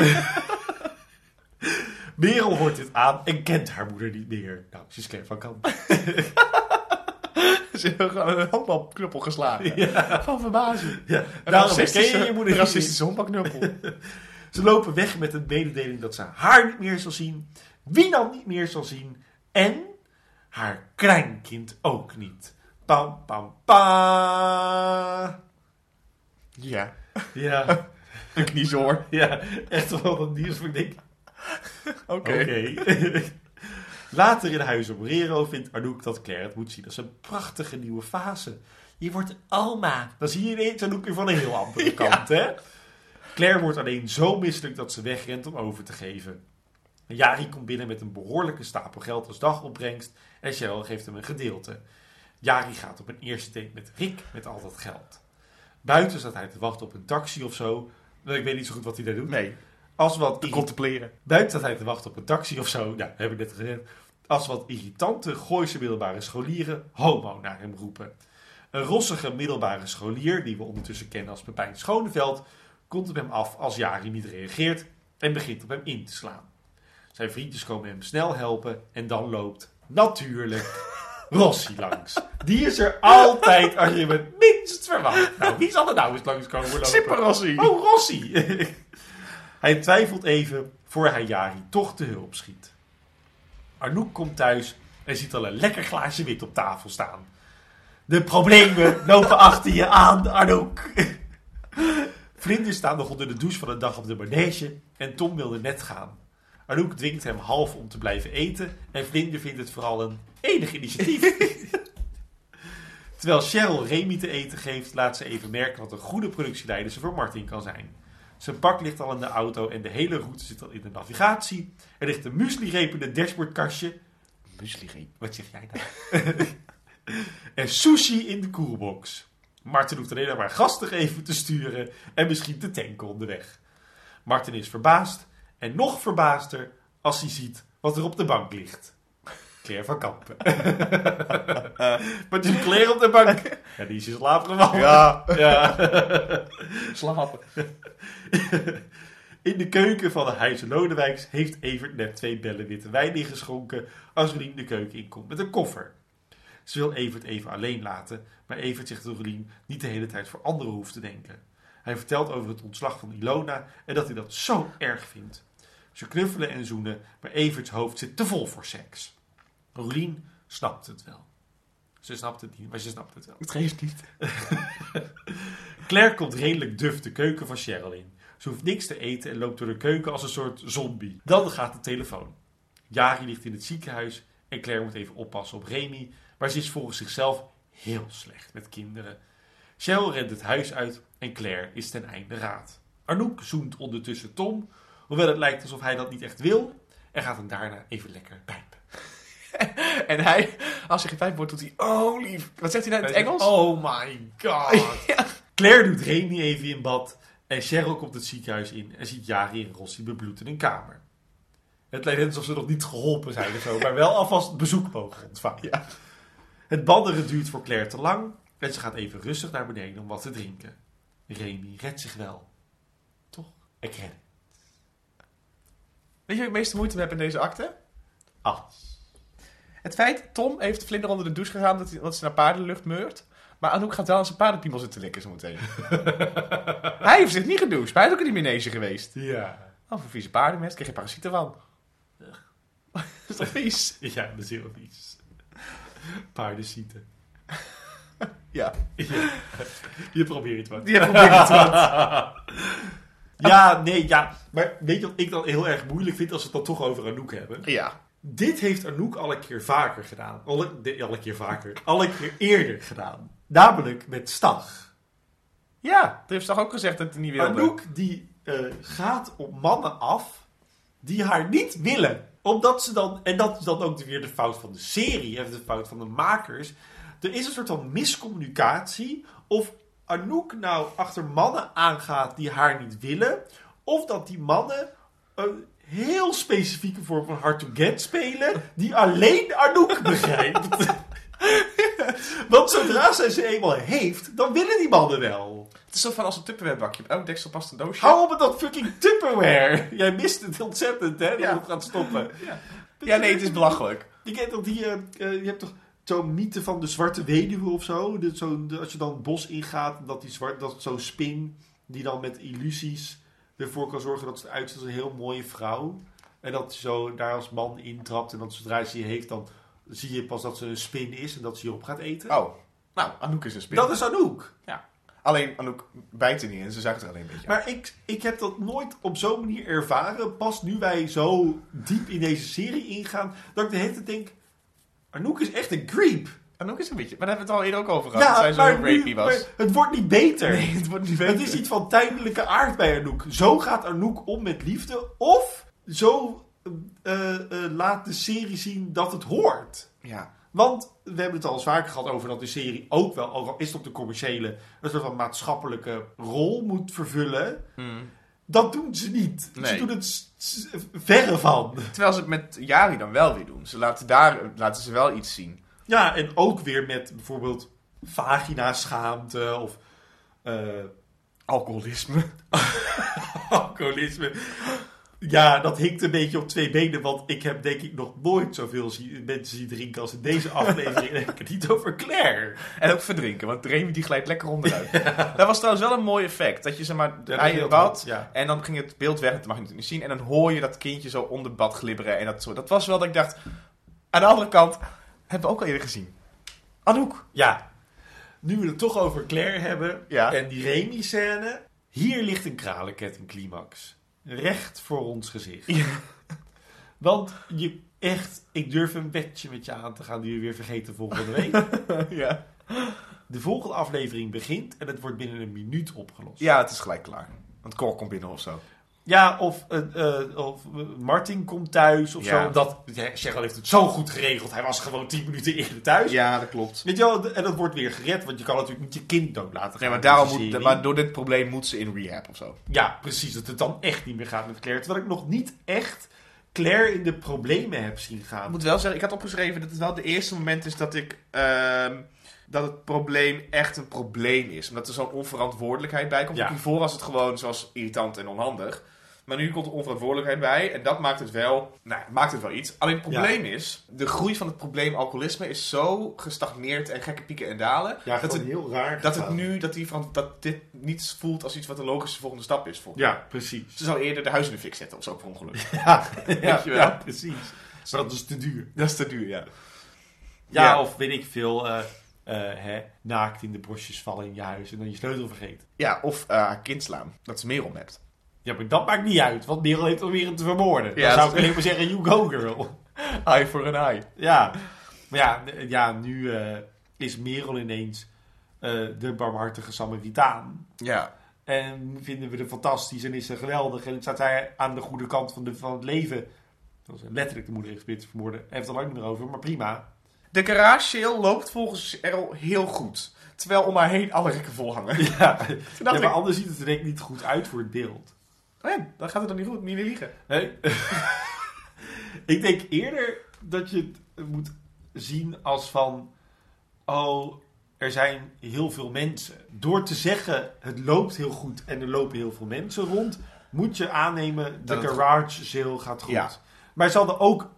Merel hoort dit aan en kent haar moeder niet meer. Nou, ze is Claire van Kamp. Ze hebben gewoon een handbalknuppel geslagen. Ja. Van verbazing. Ja, daarom racistische, je je moeder een niet. racistische handbalknuppel. Ze lopen weg met een mededeling dat ze haar niet meer zal zien, Wienand niet meer zal zien en haar kleinkind ook niet. Pam, pam, pa. Ja. Ja, Een kniezoor. ja, echt wel wat nieuws voor ik denk, Oké. Later in huis op Rero vindt Anouk dat Claire het moet zien als een prachtige nieuwe fase. je wordt oma. Dan zie je ineens Anouk weer van een heel andere kant, hè? Claire wordt alleen zo misselijk dat ze wegrent om over te geven. Jari komt binnen met een behoorlijke stapel geld als dagopbrengst en Cheryl geeft hem een gedeelte. Jari gaat op een eerste date met Rick met al dat geld. Buiten staat hij te wachten op een taxi of zo. Nou, Ik weet niet zo goed wat hij daar doet. Nee, Als wat te contempleren. Buiten staat hij te wachten op een taxi of zo. Ja, heb ik net gezegd. Als wat irritante Gooise middelbare scholieren homo naar hem roepen. Een rossige middelbare scholier, die we ondertussen kennen als Pepijn Schoneveld, komt op hem af als Jari niet reageert en begint op hem in te slaan. Zijn vriendjes komen hem snel helpen en dan loopt natuurlijk Rossi langs. Die is er altijd als je het minst verwacht. Nou, wie zal er nou eens langskomen lopen? Super Rossi. Oh, Rossi! hij twijfelt even voor hij Jari toch te hulp schiet. Arnoek komt thuis en ziet al een lekker glaasje wit op tafel staan. De problemen lopen achter je aan, Arnoek. Vrienden staan nog onder de douche van een dag op de manege en Tom wilde net gaan. Arnoek dwingt hem half om te blijven eten en Vlinder vindt het vooral een enig initiatief. Terwijl Cheryl Remy te eten geeft, laat ze even merken wat een goede productieleider ze voor Martin kan zijn. Zijn pak ligt al in de auto en de hele route zit al in de navigatie. Er ligt een muesli-reep in het dashboardkastje. Muesli Wat zeg jij nou? en sushi in de koelbox. Martin hoeft alleen maar gastig even te sturen en misschien te tanken onderweg. Martin is verbaasd en nog verbaasder als hij ziet wat er op de bank ligt. Claire van Kampen. Wat is Claire op de bank? Ja, die is in slaap gevallen. Ja. ja. Slapen. In de keuken van de Huizen Lodewijks heeft Evert net twee bellen witte wijn ingeschonken als Rolien de keuken inkomt met een koffer. Ze wil Evert even alleen laten, maar Evert zegt dat Rolien niet de hele tijd voor anderen hoeft te denken. Hij vertelt over het ontslag van Ilona en dat hij dat zo erg vindt. Ze knuffelen en zoenen, maar Everts hoofd zit te vol voor seks. Rolien snapt het wel. Ze snapt het niet, maar ze snapt het wel. Het geeft niet. Claire komt redelijk duf de keuken van Cheryl in. Ze hoeft niks te eten en loopt door de keuken als een soort zombie. Dan gaat de telefoon. Jari ligt in het ziekenhuis en Claire moet even oppassen op Remy, maar ze is volgens zichzelf heel slecht met kinderen. Cheryl rent het huis uit en Claire is ten einde raad. Arnoek zoent ondertussen Tom, hoewel het lijkt alsof hij dat niet echt wil, en gaat hem daarna even lekker pijpen. En hij, als hij gepijpt wordt, doet hij, oh lief. Wat zegt hij nou in het Engels? Oh my god. Claire doet Remy even in bad en Cheryl komt het ziekenhuis in en ziet Jari en Rossi bebloed in een kamer. Het lijkt net alsof ze nog niet geholpen zijn of zo, maar wel alvast bezoek mogen ontvangen. Ja. Het badderen duurt voor Claire te lang en ze gaat even rustig naar beneden om wat te drinken. Remy redt zich wel. Toch? Ik red. Weet je waar ik meeste moeite mee heb in deze akte? Ah. Het feit, Tom heeft Vlinder onder de douche gegaan dat, hij, dat ze naar paardenlucht meurt. Maar Anouk gaat wel aan zijn paardenpiemel zitten likken zo meteen. hij heeft zich niet gedoucht. Hij is ook in die manege geweest. Ja. Oh, voor vieze paardenmest krijg je parasieten van. dat is toch vies? Ja, dat is heel vies. Paardenzieten. Ja. Ja. Je probeert het wat. Die probeert het wat. Ja, nee, ja. Maar weet je wat ik dan heel erg moeilijk vind als we het dan toch over Anouk hebben? Ja. Dit heeft Anouk al een keer vaker gedaan. Alle, de- alle keer vaker. Alle keer eerder gedaan. Namelijk met Stag. Ja, dat heeft toch ook gezegd dat hij niet wilde. Anouk die eh, gaat op mannen af die haar niet willen. Omdat ze dan, en dat is dan ook weer de fout van de serie, of de fout van de makers. Er is een soort van miscommunicatie. Of Anouk nou achter mannen aangaat die haar niet willen. Of dat die mannen een heel specifieke vorm van hard to get spelen. Die alleen Anouk begrijpt. Want zodra zij ze eenmaal heeft, dan willen die mannen wel. Het is zo van als een Tupperware bakje. Op elk deksel past een doosje. Hou op met dat fucking Tupperware. Jij mist het ontzettend, hè? Dat Ja. het gaat stoppen. Ja, nee, het is belachelijk. Je kent toch die... eh, eh, je hebt toch zo'n mythe van de zwarte weduwe of zo? Dat zo als je dan het bos ingaat, dat die zwart, dat zo'n spin die dan met illusies ervoor kan zorgen dat ze eruit ziet als een heel mooie vrouw. En dat je zo daar als man intrapt en dat zodra ze je heeft, dan zie je pas dat ze een spin is en dat ze je op gaat eten. Oh. Nou, Anouk is een spin. dat is Anouk. Alleen, Anouk bijt er niet in. Ze zuigt er alleen een beetje uit. Maar ik, ik heb dat nooit op zo'n manier ervaren. Pas nu wij zo diep in deze serie ingaan. Dat ik de hele tijd denk... Anouk is echt een creep. Anouk is een beetje... Maar daar hebben we het al eerder ook over gehad. dat zij zo nu- was. maar het wordt niet beter. Nee, het wordt niet Het beter. is iets van tijdelijke aard bij Anouk. Zo gaat Anouk om met liefde. Of zo eh, eh, laat de serie zien dat het hoort. Ja. Want we hebben het al eens vaker gehad over dat de serie ook wel, ook al is het op de commerciële, een soort van maatschappelijke rol moet vervullen. Dat doen ze niet. Ze doen het verre van. Terwijl ze het met Jari dan wel weer doen. Ze laten daar laten ze wel iets zien. Ja, en ook weer met bijvoorbeeld vagina-schaamte of eh, Alcoholisme. alcoholisme. Ja, dat hikt een beetje op twee benen, want ik heb denk ik nog nooit zoveel zie- mensen zien drinken als in deze aflevering. en heb ik het niet over Claire. En ook verdrinken, want Remy die glijdt lekker onderuit. Dat was trouwens wel een mooi effect. Dat je zeg maar, beeld bad ja. en dan ging het beeld weg, dat mag je natuurlijk niet zien. En dan hoor je dat kindje zo onder bad glibberen. En dat, zo. dat was wel dat ik dacht, aan de andere kant, hebben we ook al eerder gezien. Anouk. Ja, nu we het toch over Claire hebben Ja. en die Remy-scène. Hier ligt een kralenketting-climax. Recht voor ons gezicht. Want je echt, ik durf een wetje met je aan te gaan die we weer vergeten volgende week. ja. De volgende aflevering begint en het wordt binnen een minuut opgelost. ja, het is gelijk klaar. Want Cor komt binnen of zo. Ja, of, eh, eh, of eh, Martin komt thuis of Ja. zo. Dat, ja, Cheryl heeft het zo goed geregeld. Hij was gewoon tien minuten eerder thuis. Ja, dat klopt. Weet je wel, en dat wordt weer gered, want je kan natuurlijk niet je kind dood laten gaan. Nee, maar, daarom moet, maar door dit probleem moet ze in rehab of zo. Ja, precies. Dat het dan echt niet meer gaat met Claire. Terwijl ik nog niet echt Claire in de problemen heb zien Ik gaan. moet wel zeggen, ik had opgeschreven dat het wel de eerste moment is dat ik... ehm, dat het probleem echt een probleem is. Omdat er zo'n onverantwoordelijkheid bij komt. Ja. Hiervoor was het gewoon zoals irritant en onhandig. Maar nu komt er onverantwoordelijkheid bij. En dat maakt het wel... Nou, maakt het wel iets. Alleen het probleem is... De groei van het probleem alcoholisme is zo gestagneerd en gekke pieken en dalen. Ja, dat, het, heel raar. dat, het nu, dat, die, dat dit niet voelt als iets wat de logische volgende stap is. Voor. Ja, precies. Ze zou eerder de huis in de fik zetten of zo per ongeluk. Ja, precies. Maar dat is te duur. Dat is te duur, ja. Ja, Ja. of weet ik veel, eh, eh, hè, naakt in de bosjes vallen in je huis en dan je sleutel vergeten. Ja, of eh, kind slaan. Dat ze Merel hebt. Ja, maar dat maakt niet uit, want Merel heeft alweer hem te vermoorden. Ja, dan zou ik alleen maar zeggen, you go girl. Eye voor een eye. Ja, maar ja, ja nu eh, is Merel ineens eh, de barmhartige Samaritaan. Ja. En vinden we er fantastisch en is ze geweldig. En staat hij aan de goede kant van, de, van het leven. Dat was letterlijk de moeder heeft te vermoorden. Hij heeft het al lang niet meer over, maar prima. De garage sale loopt volgens Errol heel goed. Terwijl om haar heen alle rekken vol hangen. Ja, maar ik, anders ziet het er denk ik niet goed uit voor het beeld. Oh ja, dan gaat het dan niet goed, niet liegen. Nee. ik denk eerder dat je het moet zien als van... Oh, er zijn heel veel mensen. Door te zeggen, het loopt heel goed en er lopen heel veel mensen rond... moet je aannemen, de Dat garage sale gaat goed. Ja. Maar ze hadden ook...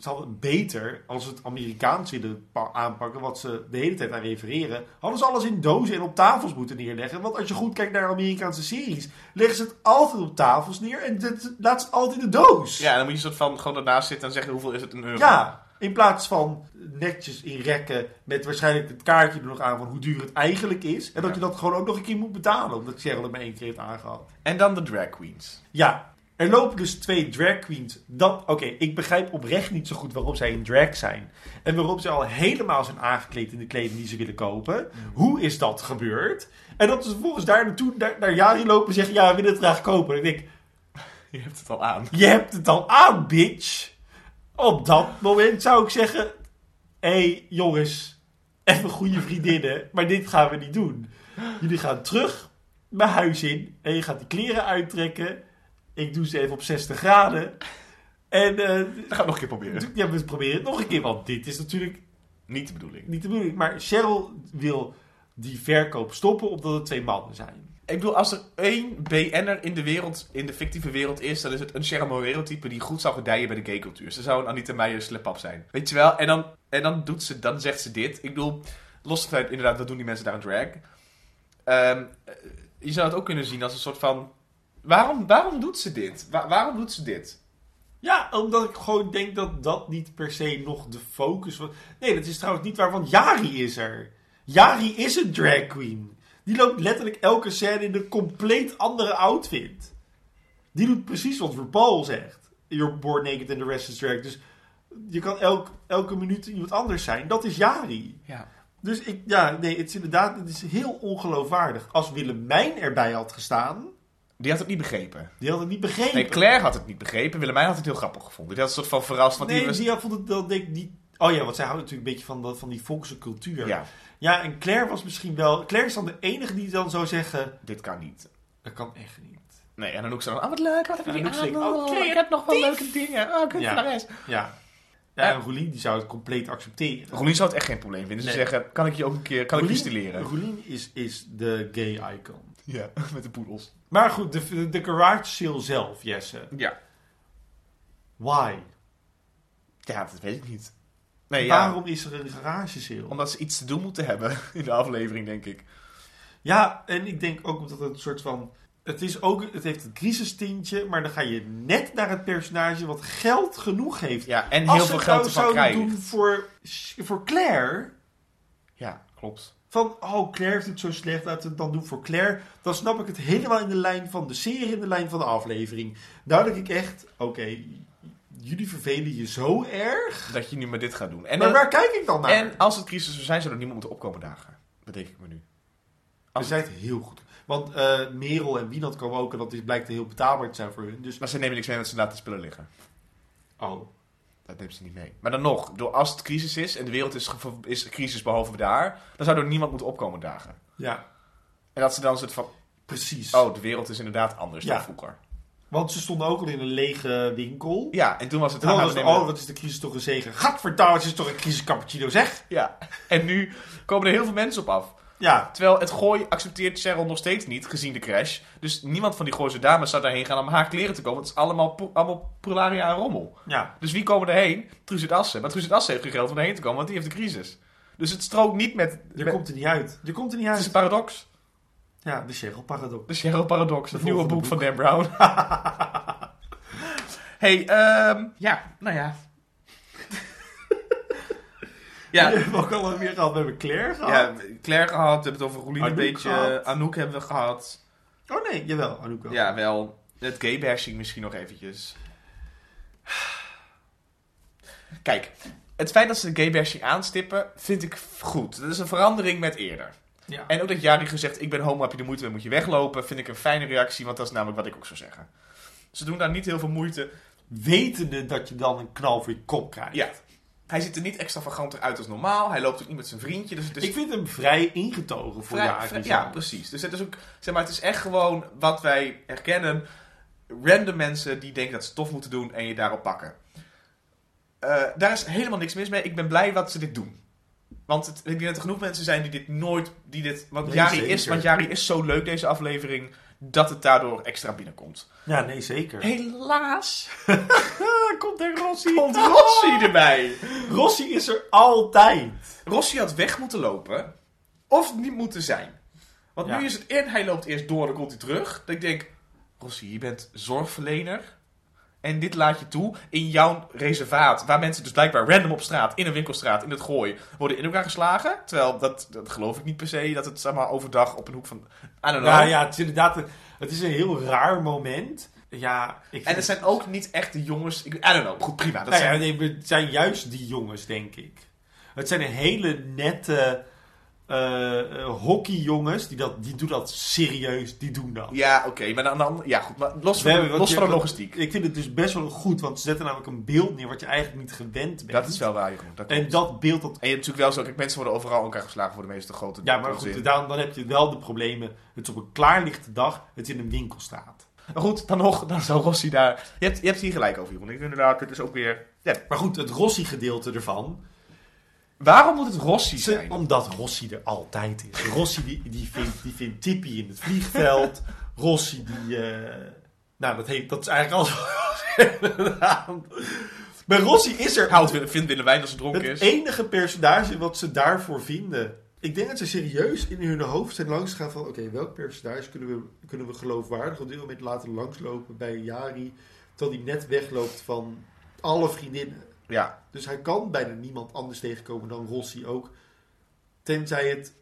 Ze hadden beter, als het Amerikaans willen pa- aanpakken, wat ze de hele tijd aan refereren, hadden ze alles in dozen en op tafels moeten neerleggen. Want als je goed kijkt naar Amerikaanse series, leggen ze het altijd op tafels neer en dat laat ze het altijd in de doos. Ja, dan moet je soort van gewoon ernaast zitten en zeggen hoeveel is het een euro. Ja, in plaats van netjes in rekken met waarschijnlijk het kaartje er nog aan van hoe duur het eigenlijk is. En dat je dat gewoon ook nog een keer moet betalen, omdat Cheryl het maar één keer heeft aangehad. En dan de drag queens. Ja, er lopen dus twee drag queens. Dat, oké, ik begrijp oprecht niet zo goed waarom zij een drag zijn. En waarom ze al helemaal zijn aangekleed in de kleding die ze willen kopen. Hoe is dat gebeurd? En dat ze vervolgens daar naartoe naar, naar Jari lopen en zeggen, ja, we willen het graag kopen. En ik denk, Je hebt het al aan. je hebt het al aan, bitch. Op dat moment zou ik zeggen: hé hey, jongens, even goede vriendinnen, maar dit gaan we niet doen. Jullie gaan terug mijn huis in en je gaat die kleren uittrekken. Ik doe ze even op 60 graden. En eh, Dat gaan we nog een keer proberen. ja, we proberen het nog een keer, want dit is natuurlijk Niet de bedoeling. niet de bedoeling. Maar Cheryl wil die verkoop stoppen omdat het twee mannen zijn. Ik bedoel, als er één BN'er in de wereld, in de fictieve wereld is, dan is het een Cheryl Morero type die goed zou gedijen bij de gaycultuur. Ze zou een Anita Meijer slip-up zijn. Weet je wel? En dan, en dan doet ze, dan zegt ze dit. Ik bedoel, los van inderdaad, wat doen die mensen daar aan drag? Ehm, eh, je zou het ook kunnen zien als een soort van, waarom, waarom doet ze dit? Wa- waarom doet ze dit? Ja, omdat ik gewoon denk dat dat niet per se nog de focus was. Nee, dat is trouwens niet waar, want Yari is er. Yari is een drag queen. Die loopt letterlijk elke scène in een compleet andere outfit. Die doet precies wat RuPaul zegt. You're born naked and the rest is drag. Dus Je kan elk, elke minuut iemand anders zijn. Dat is Jari. Ja. Dus ik, ja, nee, het is inderdaad, het is heel ongeloofwaardig. Als Willemijn erbij had gestaan, Die had het niet begrepen. die had het niet begrepen. Nee, Claire had het niet begrepen. Willemijn had het heel grappig gevonden. Die had een soort van verrast. Want nee, die was... die had- vond het wel, denk ik, niet... Oh ja, want zij houdt natuurlijk een beetje van, dat, van die volkse cultuur. Ja, Ja, en Claire was misschien wel... Claire is dan de enige die dan zou zeggen... dit kan niet. Dat kan echt niet. Nee, en dan ook zo oh wat leuk, wat heb je aan? Oh, oh, ik heb nog wel leuke dingen. Oh, kunstenares. Ja. Ja, en Roelien die zou het compleet accepteren. Rolien zou het echt geen probleem vinden. Ze Nee. zeggen, kan ik je ook een keer, kan ik je stileren? Roelien is, is de gay icon. Ja, met de poedels. Maar goed, de, de garage sale zelf, Jesse. Ja. Why? Ja, dat weet ik niet. Nee, ja. Waarom is er een garage sale? Omdat ze iets te doen moeten hebben in de aflevering, denk ik. Ja, en ik denk ook omdat het een soort van... Het, is ook, het heeft een crisistintje, maar dan ga je net naar het personage wat geld genoeg heeft. Ja, en Als heel ze veel het geld nou ervan zouden krijgen. doen voor, voor Claire... Ja, klopt. Van, oh, Claire heeft het zo slecht, laten we het dan doen voor Claire. Dan snap ik het helemaal in de lijn van de serie, in de lijn van de aflevering. Nou denk ik echt, oké, jullie vervelen je zo erg. Dat je nu maar dit gaat doen. En, maar dan- waar kijk ik dan naar? en als het crisis zou zijn, zou er niemand moeten opkomen dagen. Bedenk ik me nu. Ze zijn het heel goed. Want eh, Merel en Wienand komen ook en dat is, blijkt heel betaalbaar te zijn voor hun. Dus, Maar ze nemen niks mee, want ze laten spullen liggen. oh, Dat neemt ze niet mee. Maar dan nog, door als het crisis is en de wereld is, is crisis behalve daar, dan zou er niemand moeten opkomen dagen. ja, En dat ze dan soort van, precies. oh, de wereld is inderdaad anders Ja. dan vroeger. Want ze stonden ook al in een lege winkel. Ja, en toen was het... Dan was oh, wat is de crisis toch een zegen. Gadverdamme, het is toch een crisis cappuccino, zeg. Ja, en nu komen er heel veel mensen op af. Ja, Terwijl het gooi accepteert Cheryl nog steeds niet, gezien de crash. Dus niemand van die Gooise dames zou daarheen gaan om haar kleren te kopen. Want het is allemaal, po- allemaal prularia en rommel. ja. Dus wie komen erheen? Truus het Assen. Maar Truus het Assen heeft geen geld om erheen te komen, want die heeft de crisis. Dus het strookt niet met... Je met- komt er niet uit. Je komt er niet het is uit. een paradox. Ja, de Cheryl paradox. De Cheryl Paradox, het nieuwe boek van Dan Brown. hey, ehm ja, nou ja. Ja, We hebben ook al meer gehad. We hebben Claire gehad. ja, Claire gehad, we hebben het over Roelien een beetje. gehad. Anouk hebben we gehad. Oh nee, jawel. Anouk wel. Ja, wel. Het gay-bashing misschien nog eventjes. Kijk, het feit dat ze de gay-bashing aanstippen, vind ik goed. Dat is een verandering met eerder. Ja. En ook dat Jari gezegd, ik ben homo, heb je de moeite mee, moet je weglopen, vind ik een fijne reactie, want dat is namelijk wat ik ook zou zeggen. Ze doen daar niet heel veel moeite. Wetende dat je dan een knal voor je kop krijgt. Ja, hij ziet er niet extravaganter uit als normaal, hij loopt ook niet met zijn vriendje, dus het is Ik vind hem vrij ingetogen voor vrij- vrij-. Ja, precies. Dus het is ook, zeg maar, het is echt gewoon wat wij herkennen. Random mensen die denken dat ze tof moeten doen en je daarop pakken. Eh, daar is helemaal niks mis mee. Ik ben blij dat ze dit doen. Want het, ik denk dat er genoeg mensen zijn die dit nooit, die dit, want Nee, Jari is, want Jari is zo leuk deze aflevering dat het daardoor extra binnenkomt. Ja, nee, zeker. Helaas komt er Rossi. komt Rossi erbij. Rossi is er altijd. Rossi had weg moeten lopen. Of niet moeten zijn. Want Ja. nu is het in, hij loopt eerst door, dan komt hij terug. Ik denk, Rossi, je bent zorgverlener. En dit laat je toe in jouw reservaat. Waar mensen dus blijkbaar random op straat, in een winkelstraat, in het gooi, worden in elkaar geslagen. Terwijl, dat, dat geloof ik niet per se, dat het zeg maar, overdag op een hoek van... I don't know. Nou ja, het is inderdaad een, het is een heel raar moment. Ja, ik En het zijn ook niet echt de jongens... Ik, I don't know, goed, prima. Dat Nou ja, zijn, nee, het zijn juist die jongens, denk ik. Het zijn een hele nette eh, eh, hockeyjongens. Die, dat, die doen dat serieus. Die doen dat. ja, oké, maar dan, dan... Ja, goed, maar los van, hebben- los van de logistiek. Ik vind het dus best wel goed. Want ze zetten namelijk een beeld neer wat je eigenlijk niet gewend bent. Dat is wel waar, Jeroen. Dat En dat beeld... Dat, En je hebt natuurlijk wel zo, kijk, mensen worden overal elkaar geslagen voor de meeste grote ja, maar goed, daarom, dan heb je wel de problemen. Het is op een klaarlichte dag. Het in een winkelstraat. Maar goed, dan nog, dan zou Rossi daar... Je hebt, je hebt hier gelijk over, Jeroen. Ik inderdaad, dit is ook weer... Ja, Maar goed, het Rossi-gedeelte ervan. Waarom moet het Rossi Ze- zijn? omdat Rossi er altijd is. Rossi die, die, vindt, die vindt Tippy in het vliegveld. Rossi die... eh, nou, dat, heeft, dat is eigenlijk alles. Maar Rossi is er Houdt, vindt Willem als het dronken het is. enige personage wat ze daarvoor vinden. Ik denk dat ze serieus in hun hoofd zijn langsgegaan van... Oké, welk personage kunnen we, kunnen we geloofwaardig op dit moment laten langslopen bij Jari... terwijl hij net wegloopt van alle vriendinnen. Ja, Dus hij kan bijna niemand anders tegenkomen dan Rossi ook. Tenzij het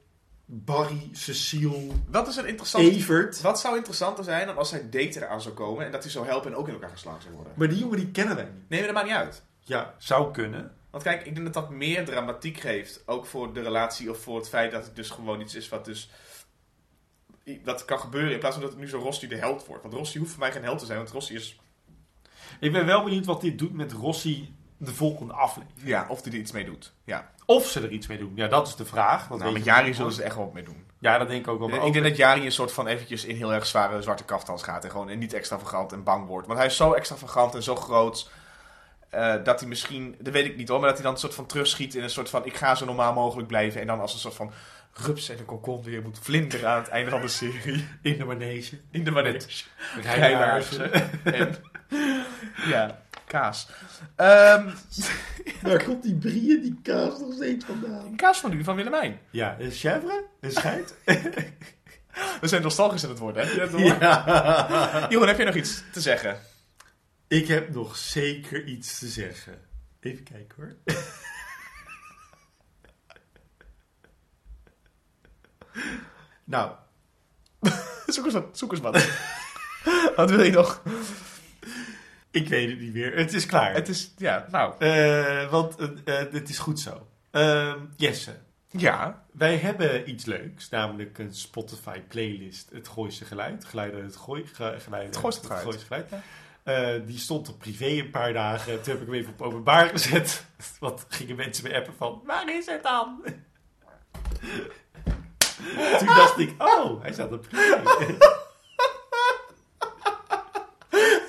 Barry, Cecile, wat is een interessant... Evert. Wat zou interessanter zijn dan als zijn date eraan zou komen en dat hij zou helpen en ook in elkaar geslagen zou worden? Maar die jongen die kennen wij niet. Nee, maar dat maakt niet uit. Ja, zou kunnen. Want kijk, ik denk dat dat meer dramatiek geeft. Ook voor de relatie of voor het feit dat het dus gewoon iets is wat dus... Dat kan gebeuren in plaats van dat het nu zo Rossi de held wordt. Want Rossi hoeft voor mij geen held te zijn, want Rossi is... Ik ben wel benieuwd wat dit doet met Rossi de volgende aflevering. Ja, of hij er iets mee doet. Ja. Of ze er iets mee doen. Ja, dat is de vraag. Dat Nou, met Jari zullen ze er echt wel wat mee doen. Ja, dat denk ik ook wel. Ik ook- denk dat Jari een soort van eventjes in heel erg zware zwarte kaftans gaat. En gewoon niet extravagant en bang wordt. Want hij is zo extravagant en zo groot. eh, dat hij misschien, dat weet ik niet hoor, maar dat hij dan een soort van terugschiet in een soort van: ik ga zo normaal mogelijk blijven. En dan als een soort van rups en een kokon weer moet vlinderen aan het einde van de serie. In de manege. In de manege. Met. En, ja, kaas. Ehm Waar komt die brie en die kaas nog steeds vandaan? kaas van u, van Willemijn. Ja, een chèvre? Een scheid? We zijn nostalgisch aan het worden, hè? Ja. Jeroen, heb je nog iets te zeggen? Ik heb nog zeker iets te zeggen. Even kijken hoor. nou, Zoek eens wat. Zoek eens wat. wat wil je nog? Ik weet het niet meer. Het is klaar. Het is, ja, nou. Eh, want eh, eh, het is goed zo. Ehm, Jesse, Ja. wij hebben iets leuks, namelijk een Spotify playlist, het Gooise Geluid. Geluiden het Gooi, ge- geluiden, Het Gooise Geluid. Gooise Geluid. Die stond op privé een paar dagen. Toen heb ik hem even op openbaar gezet. Wat gingen mensen me appen van, waar is het dan? Toen dacht ik, oh, hij staat op privé.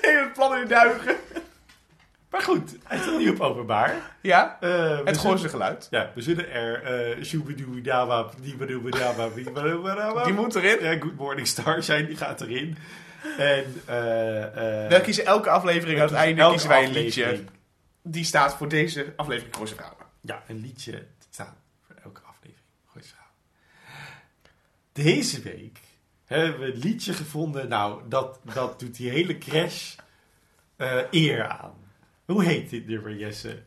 Hele plan in de duigen. Maar goed, hij staat nu op openbaar. Ja. Eh, Het Gooise geluid. Ja, we zullen er eh diebedoebedawa, diebedoebedawa. Die moet erin. Ja, Good Morning Star zijn, die gaat erin. En eh eh We kiezen elke aflevering aan het einde elke kiezen wij een aflevering. liedje. Die staat voor deze aflevering Vrouwen. Ja, een liedje staat voor elke aflevering. Goeie vrouw. Deze week hebben we een liedje gevonden. Nou, dat, dat doet die hele crash eh, eer aan. Hoe heet dit nummer, Jesse?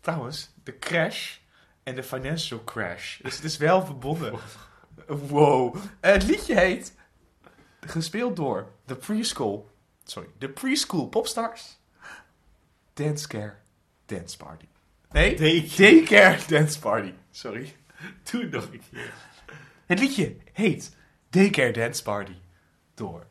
Trouwens, de crash en de financial crash. Dus het is wel verbonden. Wow. Eh, het liedje heet... Gespeeld door de preschool... Sorry, de preschool popstars. Dance Care Dance Party. Nee? Daycare. Daycare Dance Party. Sorry. Doe het nog een keer. Het liedje heet Daycare Dance Party door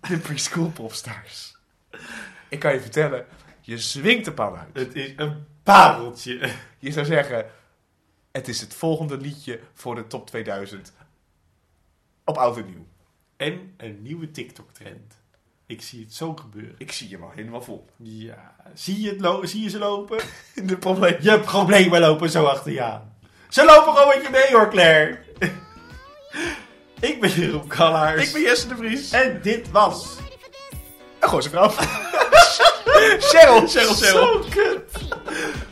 de preschool popstars. Ik kan je vertellen, je zwingt de pan uit. Het is een pareltje. Je zou zeggen, het is het volgende liedje voor de top 2000 op oud en nieuw. En een nieuwe TikTok-trend. Ik zie het zo gebeuren. Ik zie hem al helemaal vol. Ja, zie je, het lo- zie je ze lopen? De probleem. Je problemen lopen zo achter je aan. Ze lopen gewoon met je mee hoor, Claire. Ik ben Jeroen Kallaars. Ik ben Jesse de Vries. En dit was... Een goze vrouw. Cheryl, Cheryl, Cheryl. Zo kut.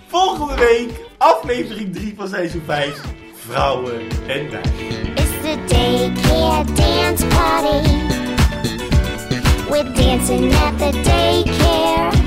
Volgende week aflevering 3 van seizoen 5. Vrouwen en meisjes. It's the daycare dance party. We're dancing at the daycare.